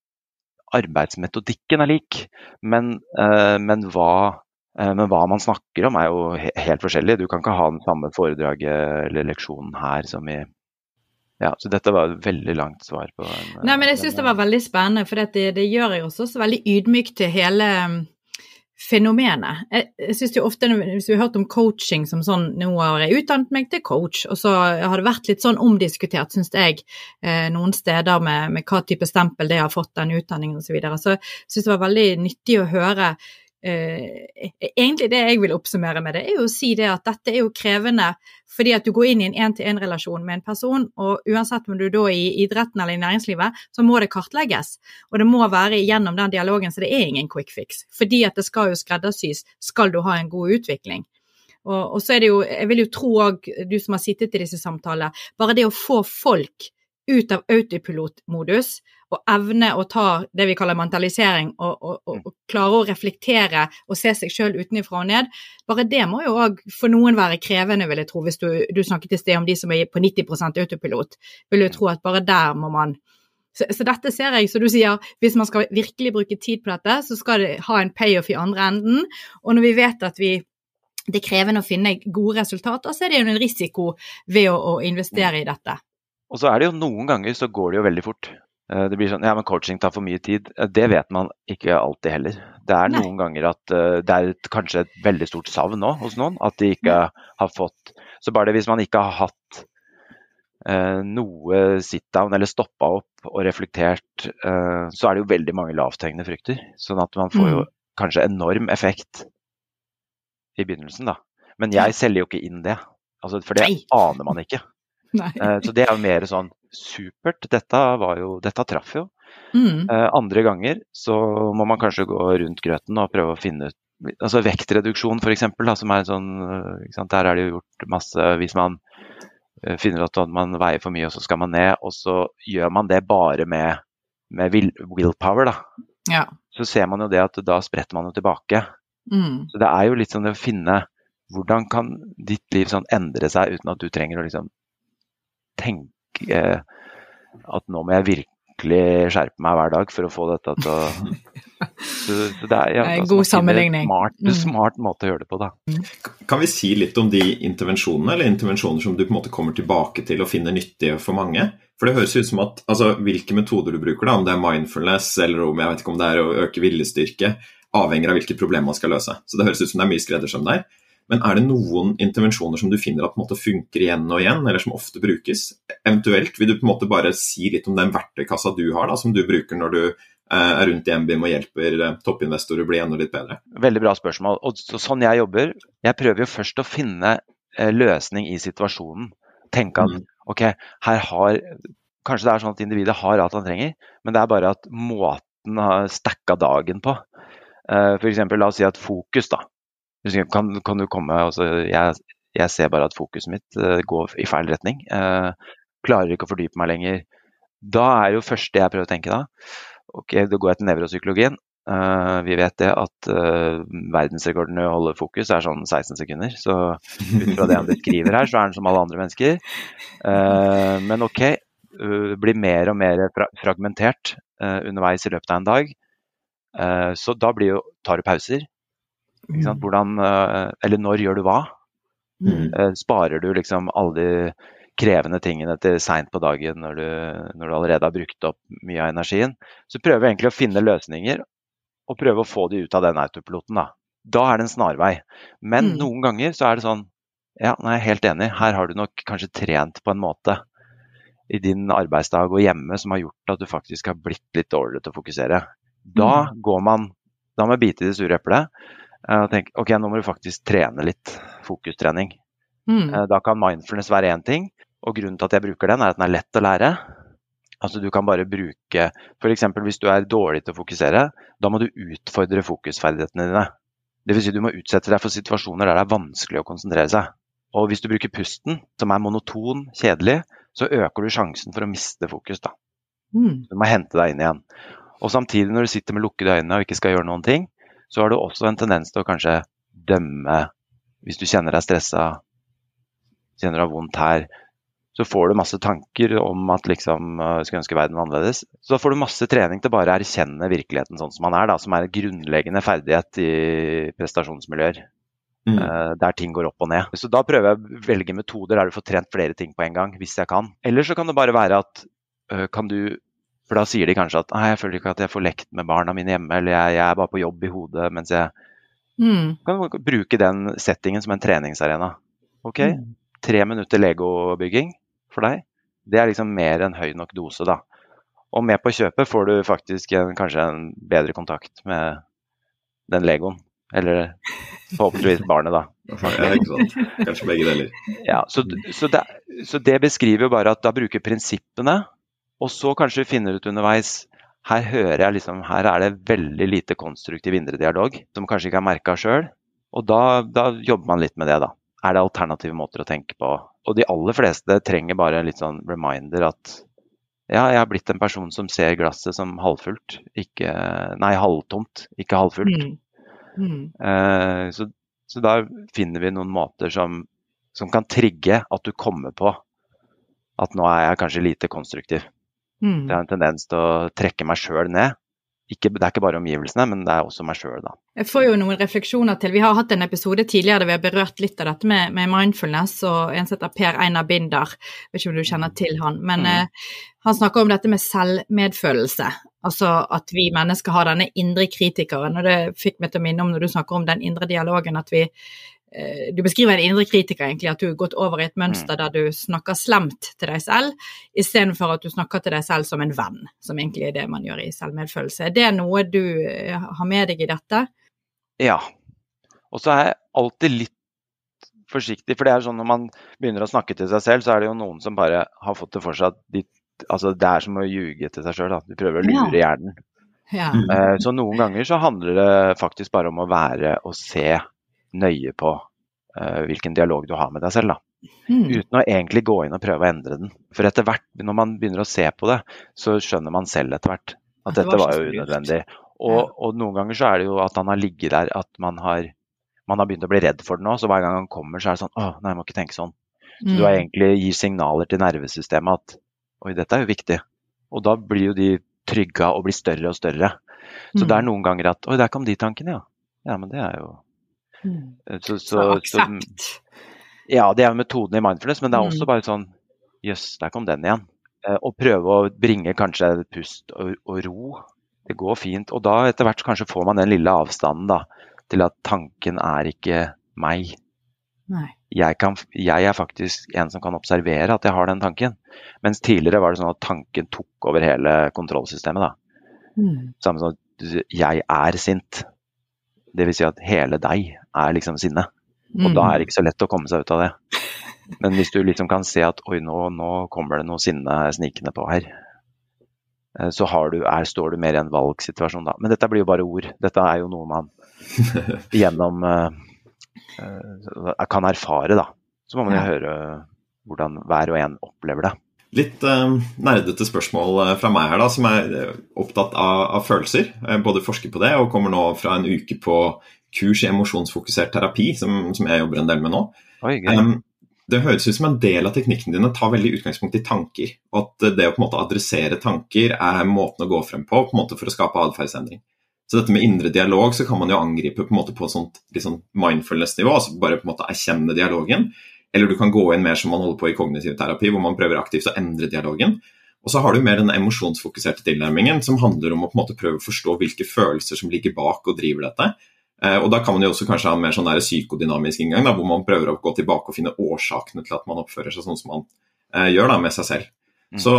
arbeidsmetodikken er lik, men, eh, men, hva, eh, men, hva, man snakker om er jo helt forskjellig. Du kan ikke ha den samme foredraget eller leksjonen her som i ja, så dette var et veldig langt svar på en, Nei, men jeg syns det var veldig spennende, for det, det gjør jeg også så veldig ydmyk til hele fenomenet. Jeg, jeg synes jo ofte, Hvis vi har hørt om coaching som sånn Nå har jeg utdannet meg til coach, og så har det vært litt sånn omdiskutert, syns jeg, eh, noen steder med, med, hva type stempel det har fått, den utdanningen osv. Så, videre. så jeg syns det var veldig nyttig å høre egentlig det jeg vil oppsummere med det, er jo å si det at dette er jo krevende fordi at du går inn i en én-til-én-relasjon med en person, og uansett om du da er i idretten eller i næringslivet, så må det kartlegges. Og det må være gjennom den dialogen, så det er ingen quick fix. Fordi at det skal jo skreddersys, skal du ha en god utvikling. Og, og så er det jo, jeg vil jo tro òg, du som har sittet i disse samtalene, bare det å få folk ut av autopilotmodus og evne å ta det vi kaller mentalisering, og, og, og, og klare å reflektere og se seg sjøl utenfra og ned, bare det må jo òg for noen være krevende, vil jeg tro. Hvis du, du snakket i sted om de som er på 90% autopilot, vil jeg tro at bare der må man så, så, dette ser jeg, som du sier, hvis man skal virkelig bruke tid på dette, så skal det ha en payoff i andre enden. Og når vi vet at vi det er krevende å finne gode resultater, så er det jo en risiko ved å, å investere i dette. Og så er det jo noen ganger så går det jo veldig fort. Eh, det blir sånn ja, men coaching tar for mye tid. Eh, det vet man ikke alltid heller. Det er noen ganger at uh, det er et, kanskje et veldig stort savn nå hos noen. At de ikke ja. har fått Så bare det hvis man ikke har hatt eh, noe sit-down eller stoppa opp og reflektert, eh, så er det jo veldig mange lavthengende frukter. Sånn at man får jo mm. kanskje enorm effekt i begynnelsen, da. Men jeg selger jo ikke inn det, altså, for det Nei. aner man ikke. Eh, Så det er jo mer sånn supert. Dette, var jo, dette traff jo. Mm. Eh, Andre ganger så må man kanskje gå rundt grøten og prøve å finne ut altså Vektreduksjon f.eks., som er sånn eh? Der er det jo gjort masse Hvis man finner ut at man veier for mye, og så skal man ned, og så gjør man det bare med, med will, willpower, da. Ja. Så ser man jo det at da spretter man jo tilbake. Mm. Så det er jo litt sånn å finne hvordan kan ditt liv sånn endre seg uten at du trenger å liksom tenke eh, at nå må jeg virkelig skjerpe meg hver dag for å få dette til å så, så det er, ja, en altså, god sammenligning. Smart, Mm. smart måte å gjøre det på, da. Kan vi si litt om de intervensjonene, eller intervensjoner som du på en måte kommer tilbake til og finner nyttige for mange? For det høres ut som at altså, hvilke metoder du bruker, da, om det er mindfulness eller om jeg vet ikke om det er å øke viljestyrke, avhenger av hvilket problem man skal løse. Så det høres ut som det er mye skreddersøm der. Men er det noen intervensjoner som du finner at på en måte funker igjen og igjen, eller som ofte brukes? Eventuelt vil du på en måte bare si litt om den verktøykassa du har, da, som du bruker når du eh, er rundt i MBIM og hjelper eh, toppinvestorer å bli enda litt bedre? Veldig bra spørsmål. Og sånn jeg jobber, jeg prøver jo først å finne eh, løsning i situasjonen. Tenke at Mm. ok, her har Kanskje det er sånn at individet har alt han trenger, men det er bare at måten har stacka dagen på. F.eks. la oss si at fokus, da. Kan, kan du komme altså, jeg, jeg ser bare at fokuset mitt eh, går i feil retning. Eh, klarer ikke å fordype meg lenger. Da er jo første jeg prøver å tenke da Ok, da går jeg til nevropsykologien. Uh, vi vet det at uh, verdensrekorden i å holde fokus er sånn 16 sekunder. Så ut fra det han beskriver her, så er han som alle andre mennesker. Uh, men ok, uh, blir mer og mer fra fragmentert eh, underveis i løpet av en dag. Eh, så da jo, tar du pauser. Sant? Hvordan, eh, eller når gjør du hva? Mm. Eh, Sparer du liksom alle de krevende tingene til seint på dagen når du, når du allerede har brukt opp mye av energien? Så prøver vi egentlig å finne løsninger og prøve å få de ut av den autopiloten. Da, da er det en snarvei. Men Mm. noen ganger så er det sånn Ja, nei, jeg er helt enig. Her har du nok kanskje trent på en måte i din arbeidsdag og hjemme som har gjort at du faktisk har blitt litt dårligere til å fokusere. Da går man Da må jeg bite i det sure eplet og tenke ok, nå må du faktisk trene litt fokustrening. Mm. Eh, Da kan mindfulness være én ting, og grunnen til at jeg bruker den, er at den er lett å lære. Altså Du kan bare bruke F.eks. hvis du er dårlig til å fokusere, da må du utfordre fokusferdighetene dine. Dvs. Si du må utsette deg for situasjoner der det er vanskelig å konsentrere seg. Og hvis du bruker pusten, som er monoton, kjedelig, så øker du sjansen for å miste fokus. da. Mm. Du må hente deg inn igjen. Og samtidig, når du sitter med lukkede øyne og ikke skal gjøre noen ting, så har du også en tendens til å kanskje dømme Hvis du kjenner deg stressa, kjenner du har vondt her, så får du masse tanker om at liksom skulle ønske verden annerledes. Så da får du masse trening til bare å erkjenne virkeligheten sånn som man er, da, som er en grunnleggende ferdighet i prestasjonsmiljøer. Mm. eh, Der ting går opp og ned. Så da prøver jeg å velge metoder der du får trent flere ting på en gang, hvis jeg kan. Eller så kan det bare være at kan du For da sier de kanskje at nei, jeg føler ikke at jeg får lekt med barna mine hjemme, eller jeg, jeg er bare på jobb i hodet mens jeg Mm. kan bruke den settingen som en treningsarena. Ok, Mm. tre minutter legobygging for deg, det er liksom mer enn høy nok dose, da. Og med på kjøpet får du faktisk en, kanskje en bedre kontakt med den legoen. Eller forhåpentligvis barnet, da. Ja, ikke sant. Kanskje begge deler. Ja, så, så, det, så det beskriver jo bare at da bruker prinsippene, og så kanskje vi finner ut underveis her hører jeg liksom, her er det veldig lite konstruktiv indre dialog, som kanskje ikke er merka sjøl. Og da, da jobber man litt med det, da. Er det alternative måter å tenke på? Og de aller fleste trenger bare en litt sånn reminder at ja, jeg har blitt en person som ser glasset som halvfullt, ikke Nei, halvtomt, ikke halvfullt. Mm. Mm. Eh, så, så da finner vi noen måter som, som kan trigge at du kommer på at nå er jeg kanskje lite konstruktiv. Mm. Jeg har en tendens til å trekke meg sjøl ned. Ikke, det er ikke bare omgivelsene, men det er også meg sjøl, da. Jeg får jo noen refleksjoner til. Vi har hatt en episode tidligere der vi har berørt litt av dette med, med mindfulness, og en som heter Per Einar Binder, vet ikke om du kjenner til han, men Mm. eh, han snakker om dette med selvmedfølelse. Altså at vi mennesker har denne indre kritikeren, og det fikk meg til å minne om når du snakker om den indre dialogen, at vi du beskriver en indre kritiker, egentlig, at du har gått over i et mønster der du snakker slemt til deg selv, istedenfor at du snakker til deg selv som en venn, som egentlig er det man gjør i selvmedfølelse. Er det noe du eh, har med deg i dette? Ja. Og så er jeg alltid litt forsiktig, for det er sånn når man begynner å snakke til seg selv, så er det jo noen som bare har fått det for seg at de, altså det er som å ljuge til seg sjøl. Du prøver å lure hjernen. Ja. Eh, Så noen ganger så handler det faktisk bare om å være og se nøye på uh, hvilken dialog du har med deg selv. Mm. Uten å egentlig gå inn og prøve å endre den. For etter hvert, når man begynner å se på det, så skjønner man selv etter hvert at At det dette var var jo unødvendig. Og, og noen ganger så er det jo at han har ligget der at man har, man har begynt å bli redd for det nå. Så hver gang han kommer, så er det sånn Å, nei, jeg må ikke tenke sånn. Så du Mm. egentlig gir signaler til nervesystemet at oi, dette er jo viktig. Og da blir jo de trygga og blir større og større. Så Mm. det er noen ganger at oi, der kom de tankene, ja. Ja, men det er jo. Så, Så så, så ja, det er metoden i mindfulness, men det er Mm. også bare sånn Jøss, der kom den igjen. Eh, Og prøve å bringe kanskje pust og, og ro. Det går fint. Og da etter hvert kanskje får man den lille avstanden da, til at tanken er ikke meg. Jeg, kan, jeg er faktisk en som kan observere at jeg har den tanken. Mens tidligere var det sånn at tanken tok over hele kontrollsystemet. da. Mm. Samme som at jeg er sint. Det vil si at hele deg er liksom sinne. Og Mm. da er det ikke så lett å komme seg ut av det. Men hvis du liksom kan se at oi, nå, nå kommer det noe sinne snikende på her, eh, så har du, er, står du mer i en valgsituasjon da. Men dette blir jo bare ord. Dette er jo noe man gjennom eh, eh, kan erfare, da. Så må man jo Ja. høre hvordan hver og en opplever det. Litt eh, nerdete spørsmål fra meg her, da, som er opptatt av, av følelser. Jeg både forsker på det og kommer nå fra en uke på kurs i emosjonsfokusert terapi, som, som jeg jobber en del med nå. Oi. Um, det høres ut som en del av teknikkene dine tar veldig utgangspunkt i tanker. Og at det å på en måte adressere tanker er måten å gå frem på, på en måte for å skape atferdsendring. Så dette med indre dialog så kan man jo angripe på en måte på et sånt sånn mindfulness-nivå, altså bare på en måte erkjenne dialogen. Eller du kan gå inn mer som man holder på i kognitiv terapi, hvor man prøver aktivt å endre dialogen. Og så har du mer den emosjonsfokuserte tilnærmingen, som handler om å på en måte prøve å forstå hvilke følelser som ligger bak og driver dette. Eh, og da kan man jo også kanskje ha en mer sånn der psykodynamisk inngang, da, hvor man prøver å gå tilbake og finne årsakene til at man oppfører seg sånn som man eh, gjør da, med seg selv. Mm. Så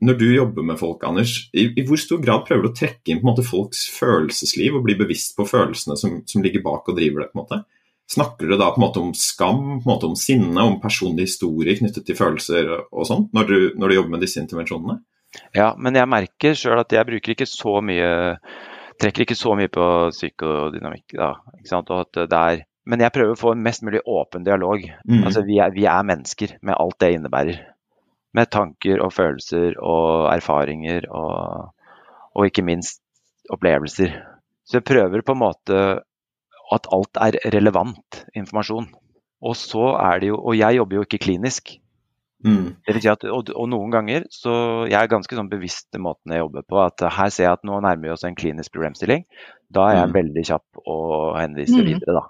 når du jobber med folk, Anders, i, i hvor stor grad prøver du å trekke inn på en måte folks følelsesliv og bli bevisst på følelsene som, som ligger bak og driver det? på en måte? Snakker du da på en måte om skam, på en måte om sinne, om personlig historie knyttet til følelser og, sånn, når, du- når du jobber med disse intervensjonene? Ja, men jeg merker sjøl at jeg bruker ikke så mye Trekker ikke så mye på psykodynamikk, da. Ikke sant? Og at det er Men jeg prøver å få en mest mulig åpen dialog. Mm. Altså, vi er, vi er mennesker med alt det innebærer. Med tanker og følelser og erfaringer og, og ikke minst opplevelser. Så jeg prøver på en måte at alt er relevant informasjon. Og så er det jo Og jeg jobber jo ikke klinisk. Mm. Det vil si at, og, og noen ganger så jeg er ganske sånn bevisst i måten jeg jobber på. At her ser jeg at nå nærmer vi oss en klinisk problemstilling. Da er jeg Mm. veldig kjapp å henvise Mm. videre, da.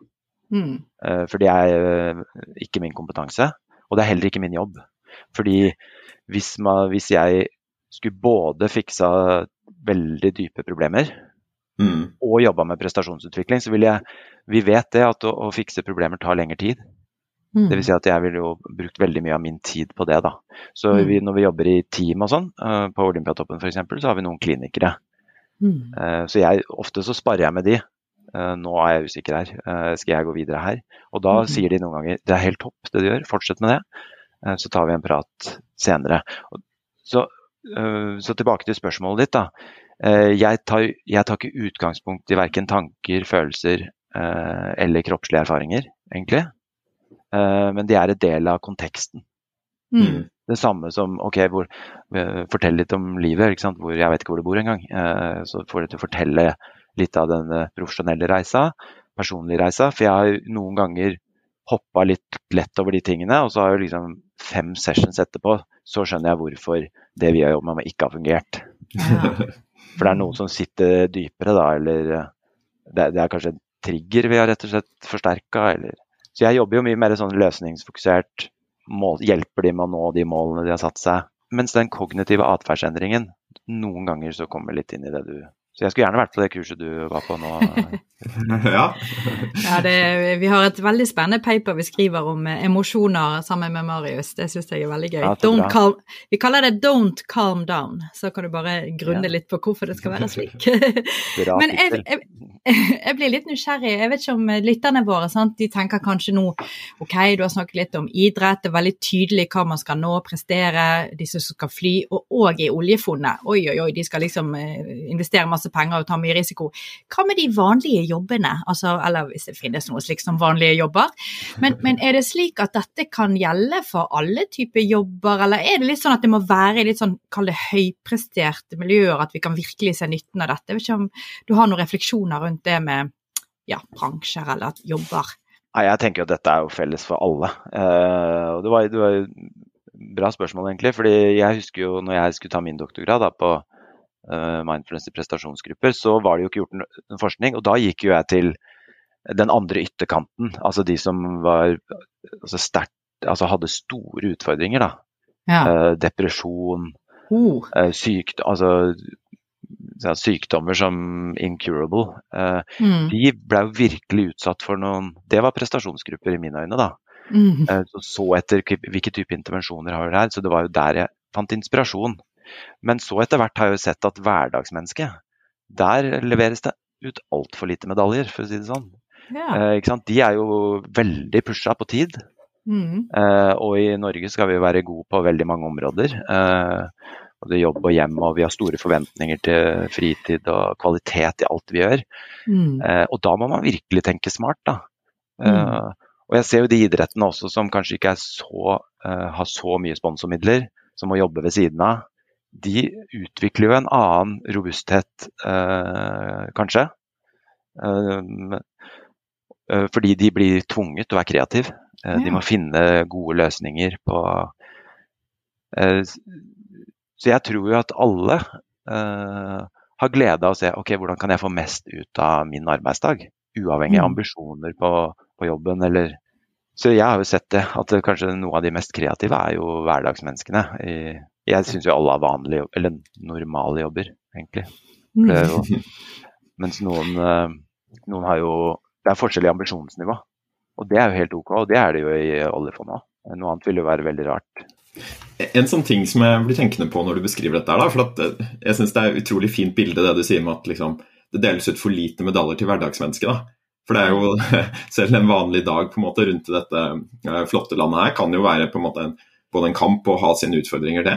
Mm. Eh, For det er eh, ikke min kompetanse, og det er heller ikke min jobb. Fordi hvis, man, hvis jeg skulle både fiksa veldig dype problemer Mm. og jobba med prestasjonsutvikling, så vil jeg Vi vet det at å, å fikse problemer tar lengre tid. Mm. Det vil si at jeg ville jo brukt veldig mye av min tid på det, da. Så Mm. vi, når vi jobber i team og sånn, eh, på Olympiatoppen f.eks., så har vi noen klinikere. Mm. Eh, Så jeg, ofte så sparer jeg med de. Eh, Nå er jeg usikker her, skal jeg gå videre her? Og da mm. sier de noen ganger det er helt topp det du gjør, fortsett med det. Så tar vi en prat senere. Så, så tilbake til spørsmålet ditt, da. Jeg tar, jeg tar ikke utgangspunkt i verken tanker, følelser eller kroppslige erfaringer, egentlig. Eh, Men de er en del av konteksten. Mm. Det samme som ok, hvor, eh, fortell litt om livet, ikke sant? hvor jeg vet ikke hvor du bor engang. Eh, så får du til å fortelle litt av den profesjonelle reisa, personlige reisa. For jeg har noen ganger hoppa litt lett over de tingene, og så har jeg liksom fem sessions etterpå, så skjønner jeg hvorfor det vi har jobbet med, ikke har fungert. Ja. For det er noen som sitter dypere, da, eller eh, det, det er kanskje en trigger vi har rett og slett forsterka, eller Så jeg jobber jo mye mer sånn løsningsfokusert, mål, hjelper de med å nå de målene de har satt seg. Mens den kognitive atferdsendringen, noen ganger så kommer litt inn i det du Så jeg skulle gjerne vært på det kurset du var på nå. ja. ja det, vi har et veldig spennende paper vi skriver om eh, emosjoner sammen med Marius. Det syns jeg er veldig gøy. Ja, calm, vi kaller det 'Don't calm down', så kan du bare grunne ja. litt på hvorfor det skal være slik. Men jeg, jeg, jeg, blir litt nysgjerrig. Jeg vet ikke om lytterne våre sant? de tenker kanskje nå ok, du har snakket litt om idrett, det er veldig tydelig hva man skal nå, prestere, de som skal fly, og òg i oljefondet. Oi, oi, oi, de skal liksom eh, investere masse penger og tar mye risiko. Hva med de vanlige jobbene, altså, eller hvis det finnes noe slikt som vanlige jobber. Men, men, er det slik at dette kan gjelde for alle typer jobber, eller er det litt sånn at det må være i litt sånn, kall det høypresterte miljøer, at vi kan virkelig se nytten av dette? Jeg vet ikke om du har noen refleksjoner rundt det med ja, bransjer eller jobber? Nei, Jeg tenker at dette er jo felles for alle. Uh, og det var, det var bra spørsmål, egentlig. fordi jeg husker jo når jeg skulle ta min doktorgrad da, på mindfulness i prestasjonsgrupper, så var det jo ikke gjort noen forskning. Og da gikk jo jeg til den andre ytterkanten, altså de som var altså sterkt Altså hadde store utfordringer, da. Ja. Uh, depresjon, uh. uh, sykt, altså, sykdommer som incurable. Mm. De ble jo virkelig utsatt for noen Det var prestasjonsgrupper i mine øyne, da. Mm. Så, så etter hvilke type intervensjoner har vi her. Så det var jo der jeg fant inspirasjon. Men så etter hvert har jeg jo sett at hverdagsmennesket, der leveres det ut altfor lite medaljer, for å si det sånn. Ja. Eh, De er jo veldig pusha på tid. Mm. Eh, og i Norge skal vi jo være gode på veldig mange områder. Eh, både jobb og hjem, og vi har store forventninger til fritid og kvalitet i alt vi gjør. Mm. Eh, og da må man virkelig tenke smart, da. Mm. Eh, og jeg ser jo de idrettene også som kanskje ikke så, eh, har så mye sponsormidler, som må jobbe ved siden av de utvikler jo en annen robusthet, eh, kanskje. Eh, eh, fordi de blir tvunget til å være kreative. Eh, de må finne gode løsninger på eh, Så jeg tror jo at alle eh, har glede av å se ok, hvordan kan jeg få mest ut av min arbeidsdag. Uavhengig av mm. ambisjoner på, på jobben eller Så jeg har jo sett det, at kanskje noe av de mest kreative er jo hverdagsmenneskene. jeg syns jo alle har vanlige, eller normale jobber, egentlig. Jo, mens noen, eh, noen, har jo Det er forskjellig ambisjonsnivå. Og det er jo helt ok, og det er det jo i oljefondet òg. Noe annet vil jo være veldig rart. En sånn ting som jeg blir tenkende på når du beskriver dette, da, for eh, jeg syns det er et utrolig fint bilde det du sier med at liksom, det deles ut for lite medaljer til hverdagsmennesket. For det er jo selv en vanlig dag på en måte rundt dette eh, flotte landet her kan jo være på en måte både en kamp og ha sine utfordringer, det.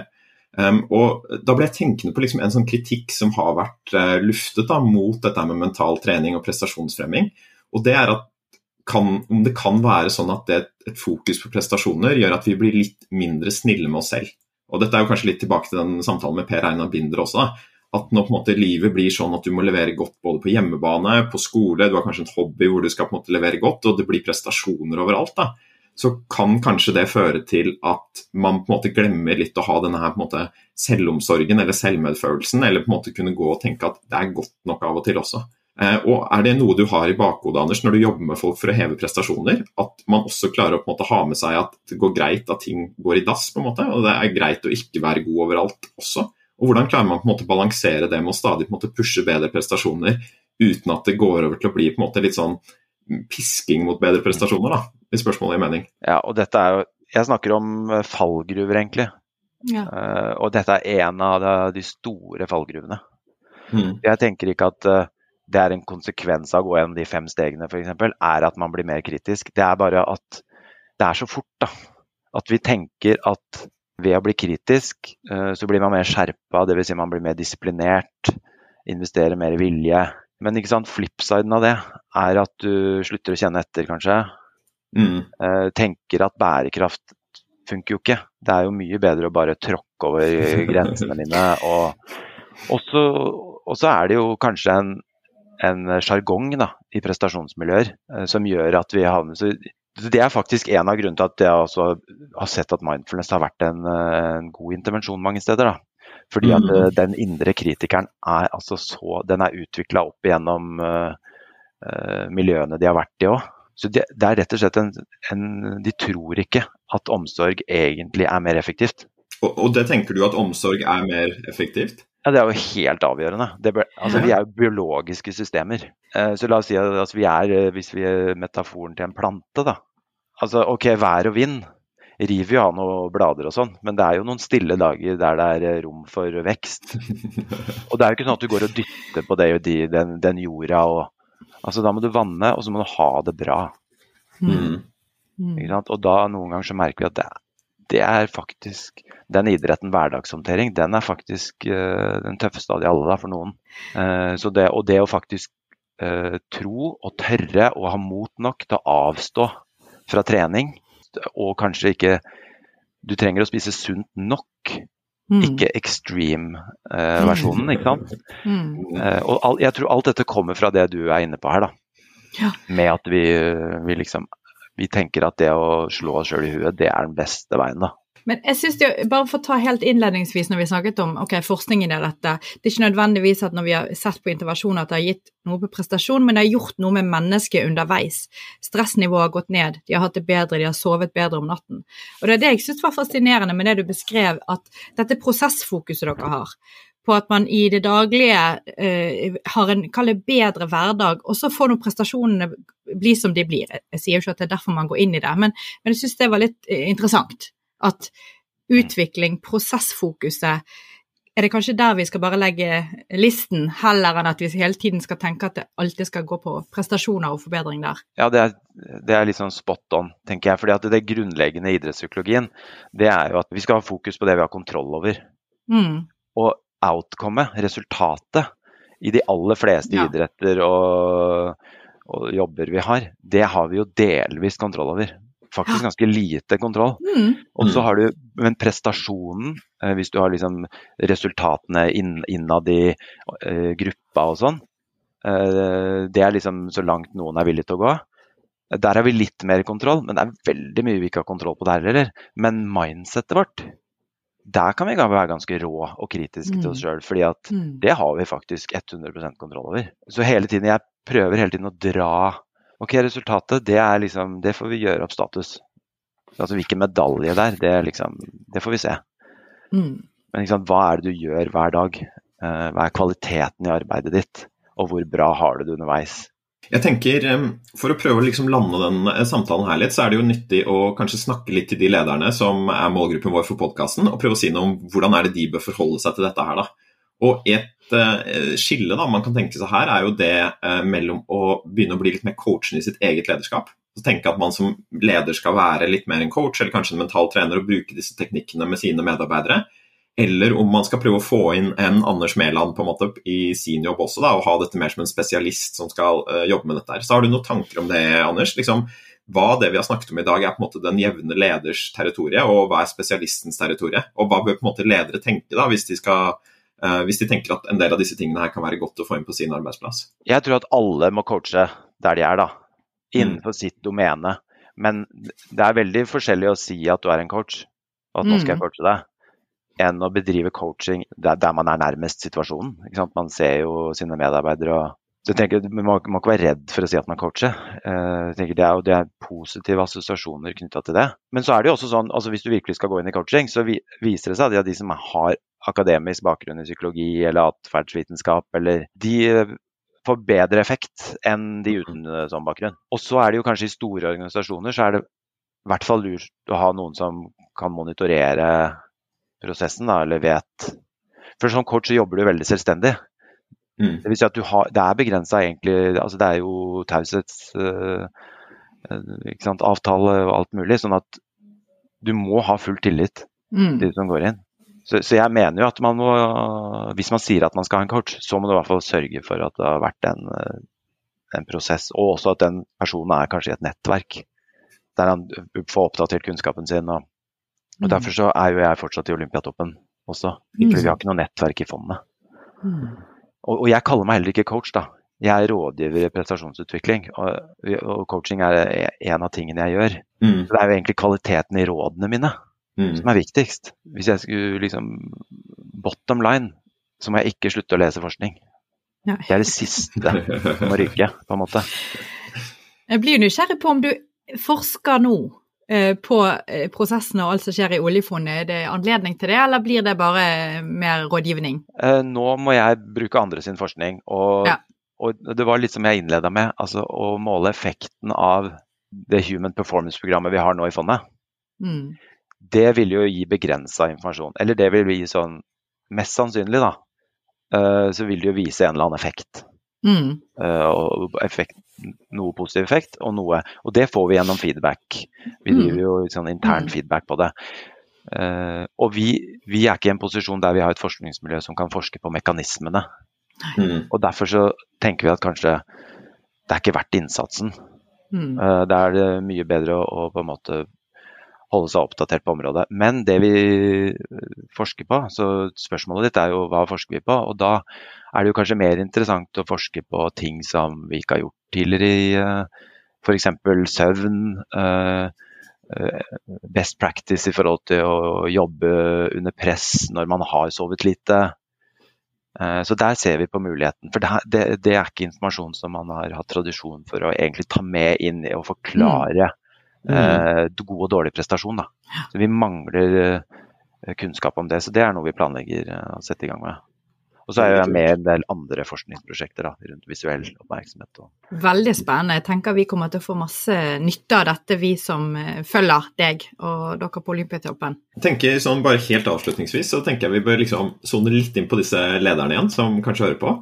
Um, og Da ble jeg tenkende på liksom en sånn kritikk som har vært uh, luftet da, mot dette med mental trening og prestasjonsfremming. og det er at kan, Om det kan være sånn at det, et fokus på prestasjoner gjør at vi blir litt mindre snille med oss selv. Og Dette er jo kanskje litt tilbake til den samtalen med Per Einar Binder også. da, At når på en måte livet blir sånn at du må levere godt både på hjemmebane, på skole, du har kanskje en hobby hvor du skal på en måte levere godt, og det blir prestasjoner overalt. da, så kan kanskje det føre til at man på en måte glemmer litt å ha denne her på en måte selvomsorgen eller selvmedfølelsen, eller på en måte kunne gå og tenke at det er godt nok av og til også. Eh, og Er det noe du har i bakhodet Anders, når du jobber med folk for å heve prestasjoner? At man også klarer å måte ha med seg at det går greit at ting går i dass, på en måte, og det er greit å ikke være god overalt også? Og Hvordan klarer man på en måte balansere det med å stadig på en måte pushe bedre prestasjoner uten at det går over til å bli på en måte litt sånn pisking mot bedre prestasjoner, da, hvis spørsmålet gir mening. Ja, og dette er jo Jeg snakker om eh, fallgruver, egentlig. Ja. Uh, og dette er en av de store fallgruvene. Mm. Jeg tenker ikke at uh, det er en konsekvens av å gå gjennom de fem stegene, f.eks., er at man blir mer kritisk. Det er bare at det er så fort, da. At vi tenker at ved å bli kritisk, uh, så blir man mer skjerpa, dvs. Si man blir mer disiplinert, investerer mer vilje. Men ikke sant, flipsiden av det er at du slutter å kjenne etter, kanskje. Mm. Uh, tenker at bærekraft funker jo ikke. Det er jo mye bedre å bare tråkke over grensene mine. Og, så er det jo kanskje en, en sjargong i prestasjonsmiljøer uh, som gjør at vi havner så det er faktisk en av grunnene til at jeg også har sett at mindfulness har vært en, en god intervensjon mange steder. Da. Fordi at mm. den indre kritikeren er altså så Den er utvikla opp igjennom uh, uh, miljøene de har vært i òg. Så det, det, er rett og slett en, en, De tror ikke at omsorg egentlig er mer effektivt. Og, og, det tenker du at omsorg er mer effektivt? Ja, Det er jo helt avgjørende. Ble, altså, vi er jo biologiske systemer. Eh, så la oss si at altså, vi er, eh, hvis vi er metaforen til en plante, da. Altså, OK, vær og vind river jo av noen blader og sånn, men det er jo noen stille dager der det er eh, rom for vekst. Og det er jo ikke sånn at du går og dytter på det, den, den jorda og Altså, da må du vanne, og så må du ha det bra. Mm. Mm. Og da noen ganger så merker vi at det, det er faktisk Den idretten hverdagshåndtering, den er faktisk uh, den tøffeste av de alle da, for noen. Uh, det, og det å faktisk uh, tro og tørre og ha mot nok til å avstå fra trening, og kanskje ikke Du trenger å spise sunt nok. Mm. Ikke extreme-versjonen, ikke sant. Mm. og all, jeg tror alt dette kommer fra det du er inne på her, da. Ja. Med at vi, vi liksom vi tenker at det å slå oss sjøl i huet, det er den beste veien, da. Men jeg synes det, bare for å ta helt innledningsvis når vi snakket om ok, forskningen i dette, det er ikke nødvendigvis at når vi har sett på intervensjon at det har gitt noe på prestasjon, men det har gjort noe med mennesket underveis. Stressnivået har gått ned, de har hatt det bedre, de har sovet bedre om natten. Og Det er det jeg synes var fascinerende med det du beskrev, at dette prosessfokuset dere har på at man i det daglige uh, har en kall bedre hverdag, og så får nå prestasjonene bli som de blir. Jeg sier jo ikke at det er derfor man går inn i det, men, men jeg syns det var litt uh, interessant. At utvikling, prosessfokuset, er det kanskje der vi skal bare legge listen, heller enn at vi hele tiden skal tenke at det alltid skal gå på prestasjoner og forbedring der? Ja, det er, det er litt sånn spot on, tenker jeg. fordi det grunnleggende i idrettspsykologien, det er jo at vi skal ha fokus på det vi har kontroll over. Mm. Og outcomet, resultatet, i de aller fleste ja. idretter og, og, jobber vi har, det har vi jo delvis kontroll over. Faktisk ganske lite kontroll. Mm. Og så har du, Men prestasjonen, eh, hvis du har liksom resultatene innad i uh, gruppa og sånn, uh, det er liksom så langt noen er villig til å gå. Der har vi litt mer kontroll, men det er veldig mye vi ikke har kontroll på der heller. Men mindsettet vårt, der kan vi være ganske rå og kritiske mm. til oss mm. sjøl, fordi at mm. det har vi faktisk 100% kontroll over. Så hele tiden, jeg prøver hele tiden å dra Ok, resultatet, det er liksom Det får vi gjøre opp status. Altså hvilken medalje der, det, liksom, det får vi se. Mm. Men liksom, hva er det du gjør hver dag? Uh, hva er kvaliteten i arbeidet ditt? Og hvor bra har du det underveis? Jeg tenker, For å prøve å liksom lande den eh, samtalen her litt, så er det jo nyttig å kanskje snakke litt til de lederne som er målgruppen vår for podkasten, og prøve å si noe om hvordan er det de bør forholde seg til dette her. da. Og Et uh, skille da, man kan tenke seg her, er jo det uh, mellom å begynne å bli litt mer coachen i sitt eget lederskap. Så tenke at man som leder skal være litt mer en coach eller kanskje en mental trener og bruke disse teknikkene med sine medarbeidere eller om man skal prøve å få inn en Anders Mæland på en måte i sin jobb også, da, og ha dette mer som en spesialist som skal uh, jobbe med dette. her. Så Har du noen tanker om det, Anders? Liksom, hva det vi har snakket om i dag er på en måte den jevne leders territorium, og hva er spesialistens territorie? Og hva bør på en måte ledere tenke da, hvis de, skal, uh, hvis de tenker at en del av disse tingene her kan være godt å få inn på sin arbeidsplass? Jeg tror at alle må coache der de er, da. Innenfor mm. sitt domene. Men det er veldig forskjellig å si at du er en coach, og at nå skal jeg mm. coache deg enn å bedrive coaching der, der man er nærmest situasjonen. Man ser jo sine medarbeidere og jeg tenker, Man må, må, ikke være redd for å si at man coacher. Uh, det, er, det er positive assosiasjoner knytta til det. Men så er det jo også sånn, altså hvis du virkelig skal gå inn i coaching, så vi, viser det seg at de som har akademisk bakgrunn i psykologi eller atferdsvitenskap, eller de får bedre effekt enn de uten sånn bakgrunn. Og så er det jo kanskje i store organisasjoner så er det i hvert fall lurt å ha noen som kan monitorere prosessen, da, eller vet For som coach så jobber du veldig selvstendig. Mm. Det vil si at du har, det er begrensa egentlig altså Det er jo taushetsavtale uh, og alt mulig. Sånn at du må ha full tillit mm. til de som går inn. Så, så, jeg mener jo at man må Hvis man sier at man skal ha en coach, så må du i hvert fall sørge for at det har vært en, eh, en prosess. Og også at den personen er kanskje i et nettverk der han får oppdatert kunnskapen sin. og og Derfor så er jo jeg fortsatt i Olympiatoppen også. Fordi vi har ikke noe nettverk i fondet. Og, og, jeg kaller meg heller ikke coach, da. Jeg er rådgiver i prestasjonsutvikling, og, og coaching er en av tingene jeg gjør. Mm. Så det er jo egentlig kvaliteten i rådene mine mm. som er viktigst. Hvis jeg skulle liksom Bottom line, så må jeg ikke slutte å lese forskning. Det er det siste som må ryke, på en måte. Jeg blir nysgjerrig på om du forsker nå på eh, prosessene og alt som skjer i oljefondet? Er det anledning til det, eller blir det bare mer rådgivning? Eh, nå må jeg bruke andre sin forskning. Og, Ja. og det var litt som jeg innleda med, altså å måle effekten av det Human Performance-programmet vi har nå i fondet. Mm. Det vil jo gi begrensa informasjon. Eller det vil gi sånn Mest sannsynlig, da. eh, Så vil det jo vise en eller annen effekt. Mm. eh, Og effekt, noe positiv effekt, og noe Og det får vi gjennom feedback. Vi Mm. driver jo sånn intern Mm. feedback på det. Uh, og vi, vi er ikke i en posisjon der vi har et forskningsmiljø som kan forske på mekanismene. Mm. Og derfor så tenker vi at kanskje det er ikke verdt innsatsen. Mm. Uh, det er det mye bedre å, å på en måte holde seg oppdatert på området. Men det vi eh, forsker på, så spørsmålet ditt er jo hva forsker vi på? Og da er det jo kanskje mer interessant å forske på ting som vi ikke har gjort tidligere i uh, f.eks. søvn. eh, eh, best practice i forhold til å jobbe under press når man har sovet lite. Eh, Så der ser vi på muligheten. For det, det, det er ikke informasjon som man har hatt tradisjon for å egentlig ta med inn i å forklare Mm. eh, god og dårlig prestasjon. Da. Så vi mangler eh, kunnskap om det. Så det er noe vi planlegger eh, å sette i gang med. Og så er jeg med i en del andre forskningsprosjekter da, rundt visuell oppmerksomhet. Og Veldig spennende. Jeg tenker vi kommer til å få masse nytte av dette, vi som eh, følger deg og dere på Olympiatoppen. Tenker sånn bare helt avslutningsvis så tenker jeg vi bør liksom sone litt inn på disse lederne igjen, som kanskje hører på.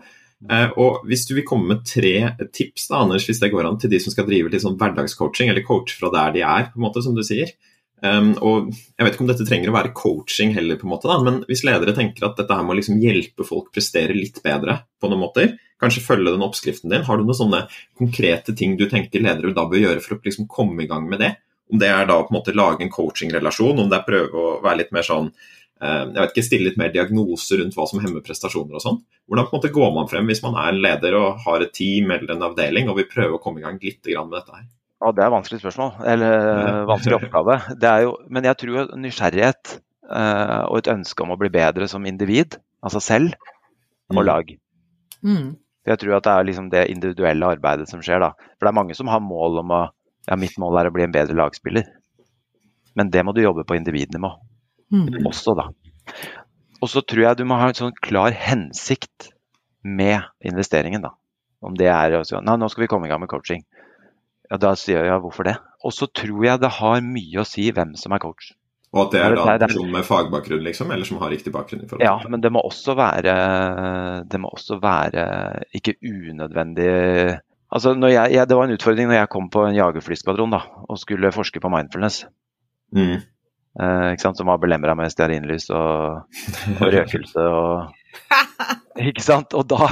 Eh, og Hvis du vil komme med tre tips da, Anders, hvis det går an, til de som skal drive litt sånn hverdagscoaching, eller coach fra der de er, på en måte, som du sier. Um, og Jeg vet ikke om dette trenger å være coaching heller, på en måte da, men hvis ledere tenker at dette her må liksom hjelpe folk prestere litt bedre på noen måter, kanskje følge den oppskriften din, har du noen sånne konkrete ting du tenker ledere da bør gjøre for å liksom komme i gang med det? Om det er da på en måte lage en coaching-relasjon, om det er prøve å være litt mer sånn uh, jeg vet ikke, Stille litt mer diagnoser rundt hva som hemmer prestasjoner og sånn. Hvordan på en måte går man frem hvis man er en leder og har et team eller en avdeling og vil prøve å komme i gang litt med dette her? Ja, det er et vanskelig spørsmål, eller eh, vanskelig oppgave. Det er jo, men jeg tror nysgjerrighet uh, og et ønske om å bli bedre som individ, altså selv, og Mm. lag. Mm. For Jeg tror at det er liksom det individuelle arbeidet som skjer. da. For det er mange som har mål om å ja, mitt mål er å bli en bedre lagspiller. Men det må du jobbe på individnivå Mm. også, da. Og så tror jeg du må ha en sånn klar hensikt med investeringen, da. Om det er å si Nei, nå skal vi komme i gang med coaching. Ja, Da sier jeg hvorfor det? Og så tror jeg det har mye å si hvem som er coach. Og at det er da en er- person med fagbakgrunn, liksom, eller som har riktig bakgrunn? i Ja, men det må også være Det må også være ikke unødvendig Altså, jeg, jeg, Det var en utfordring når jeg kom på en jagerflyskvadron da, og skulle forske på mindfulness. Mm. Eh, ikke sant, Som var belemra med stearinlys og, og røkelse og Ikke sant? Og da,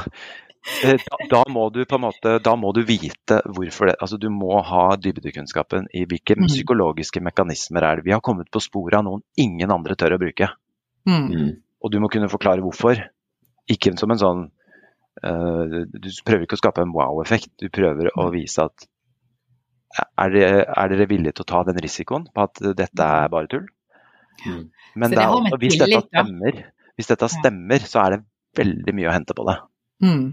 da, da må du på en måte Da må du vite hvorfor det Altså, du må ha dybdekunnskapen i hvilke mm. psykologiske mekanismer er det. Vi har kommet på sporet av noen ingen andre tør å bruke. Mm. Mm. Og du må kunne forklare hvorfor. Ikke som en sånn uh, Du prøver ikke å skape en wow-effekt. Du prøver å vise at er dere, er dere villige til å ta den risikoen på at dette er bare tull? Mm. Men det det er hvis dette stemmer, hvis dette stemmer, så er det veldig mye å hente på det. Mm.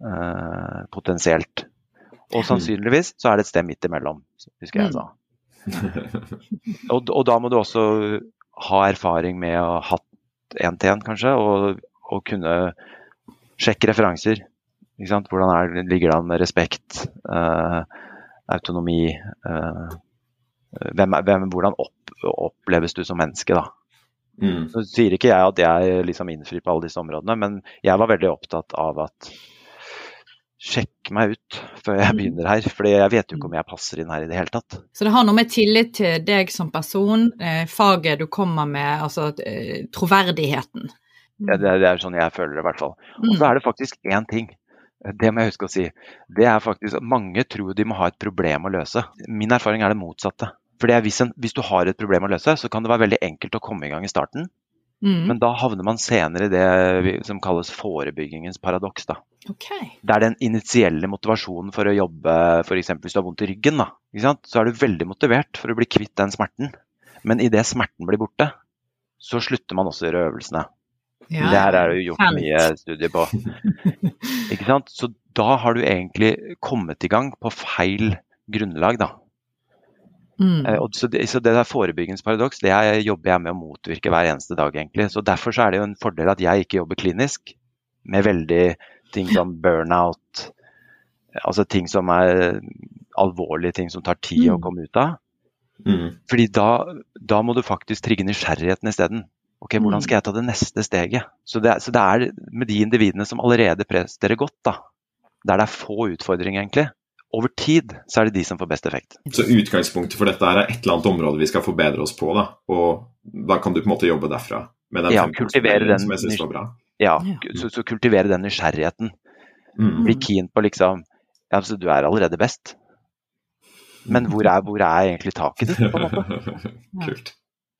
Eh, potensielt. Og sannsynligvis så er det et sted midt imellom, husker jeg Mm. sa. Og, og da må du også ha erfaring med å ha hatt én til én, kanskje, og, og kunne sjekke referanser. Ikke sant? Hvordan er, ligger det an med respekt, eh, autonomi eh, hvem, hvem, Hvordan opp, oppleves du som menneske, da? Mm. Så sier ikke jeg at jeg liksom innfrir på alle disse områdene, men jeg var veldig opptatt av at sjekk meg ut før jeg begynner her, for jeg vet jo ikke om jeg passer inn her i det hele tatt. Så det har noe med tillit til deg som person, eh, faget du kommer med, altså eh, troverdigheten. Det, det, det er sånn jeg føler det, i hvert fall. Og Mm. så er det faktisk én ting. Det må jeg huske å si. Det er faktisk at Mange tror de må ha et problem å løse. Min erfaring er det motsatte. For er hvis, hvis du har et problem å løse, så kan det være veldig enkelt å komme i gang i starten. Mm. Men da havner man senere i det som kalles forebyggingens paradoks. da. Okay. Det er den initielle motivasjonen for å jobbe, f.eks. hvis du har vondt i ryggen. da? Så er du veldig motivert for å bli kvitt den smerten. Men idet smerten blir borte, så slutter man også å gjøre øvelsene. Ja, det her er det jo gjort sant. mye studier på. ikke sant? Så da har du egentlig kommet i gang på feil grunnlag, da. Mm. Eh, så, det, så det der forebyggingsparadoks det jeg jobber jeg med å motvirke hver eneste dag. egentlig. Så Derfor så er det jo en fordel at jeg ikke jobber klinisk med veldig ting som burnout, altså ting som er alvorlige ting som tar tid mm. å komme ut av. Mm. Fordi da, da, må du faktisk trigge nysgjerrigheten isteden. Ok, Hvordan mm. skal jeg ta det neste steget? Så det, så det er med de individene som allerede presterer godt, da, der det er få utfordringer, egentlig, over tid så er det de som får best effekt. Så utgangspunktet for dette er et eller annet område vi skal forbedre oss på, da. Og da kan du på en måte jobbe derfra? Med den ja, kultivere den, som jeg synes var bra. Ja, så, så kultivere den nysgjerrigheten. Mm. Bli keen på liksom Ja, altså du er allerede best. Men hvor er, hvor er egentlig taket ditt, på en måte? Kult.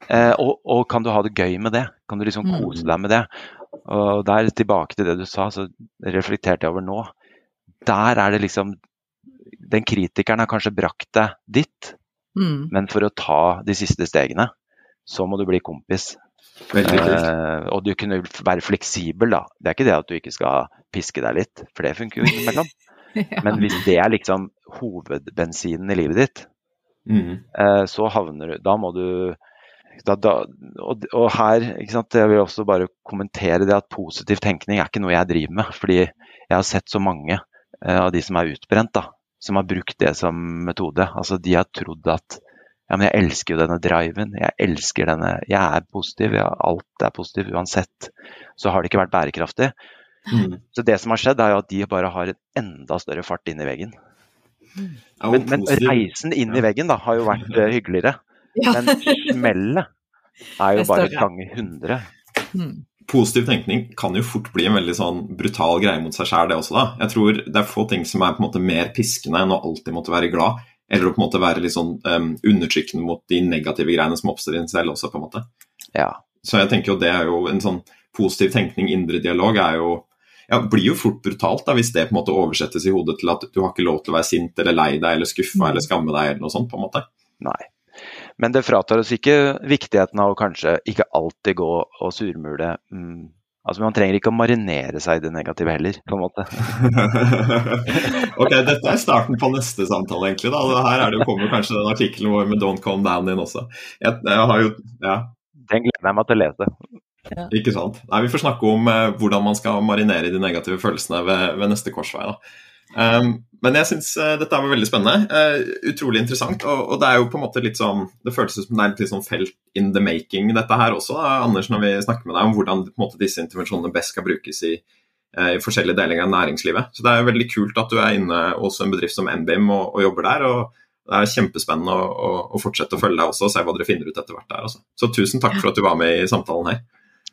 Eh, og, og, kan du ha det gøy med det? Kan du liksom kose deg med det? Og der, tilbake til det du sa, så reflekterte jeg over nå. Der er det liksom den kritikeren har kanskje brakt deg dit, mm. men for å ta de siste stegene, så må du bli kompis. Eh, og du kunne være fleksibel, da. Det er ikke det at du ikke skal piske deg litt, for det funker jo innimellom. ja. Men hvis det er liksom hovedbensinen i livet ditt, mm. eh, så havner du Da må du da, da, og, og, her sant, jeg vil også bare kommentere det at positiv tenkning er ikke noe jeg driver med. Fordi jeg har sett så mange eh, av de som er utbrent, da, som har brukt det som metode. Altså, de har trodd at ja, men jeg elsker jo denne driven, jeg elsker denne Jeg er positiv, ja, alt er positivt uansett. Så har det ikke vært bærekraftig. Mm. Så det som har skjedd, er jo at de bare har en enda større fart inn i veggen. Men, men, reisen inn i veggen da, har jo vært uh, hyggeligere. Ja. Men smellet er jo bare ganger 100. Positiv tenkning kan jo fort bli en veldig sånn brutal greie mot seg sjæl, det også, da. Jeg tror det er få ting som er på en måte mer piskende enn å alltid måtte være glad, eller å på en måte være litt sånn um, undertrykkende mot de negative greiene som oppstår i en selv også, på en måte. Ja. Så jeg tenker jo det er jo en sånn positiv tenkning, indre dialog, er jo ja, blir jo fort brutalt da, hvis det på en måte oversettes i hodet til at du har ikke lov til å være sint eller lei deg eller skuffa mm. eller skamme deg eller noe sånt, på en måte. Nei. Men det fratar oss ikke viktigheten av å kanskje ikke alltid gå og surmule. Mm. Altså, Man trenger ikke å marinere seg i det negative heller, på en måte. ok, dette er starten på neste samtale, egentlig. da. Her er det jo kommer kanskje den artikkelen vår med 'Don't Calm Down' inn også. Jeg, jeg har jo, ja. Den gleder jeg meg til å lese. Ja. Ikke sant. Nei, Vi får snakke om eh, hvordan man skal marinere de negative følelsene ved, ved neste korsvei. da. Um, men jeg syns uh, dette var veldig spennende. Uh, utrolig interessant. Og, og, det er jo på en måte litt sånn Det føles som det er litt sånn felt in the making, dette her også, da, Anders, når vi snakker med deg om hvordan måte, disse intervensjonene best skal brukes i, uh, i, forskjellige deler av næringslivet. Så det er jo veldig kult at du er inne hos en bedrift som NBIM og, og jobber der. og det er kjempespennende å, å, å, fortsette å følge deg også og se hva dere finner ut etter hvert der. Også. Så tusen takk for at du var med i samtalen her.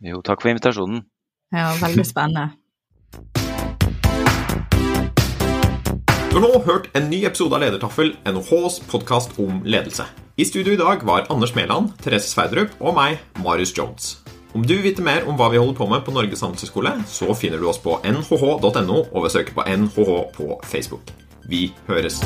Jo, takk for invitasjonen. Ja, veldig spennende. Du har nå hørt en ny episode av Ledertaffel, NHHs podkast om ledelse. I studio i dag var Anders Mæland, Therese Sverdrup og meg, Marius Jones. Om du vil vite mer om hva vi holder på med på Norges handelshøyskole, så finner du oss på nhh.no og ved å søke på NHH på Facebook. Vi høres.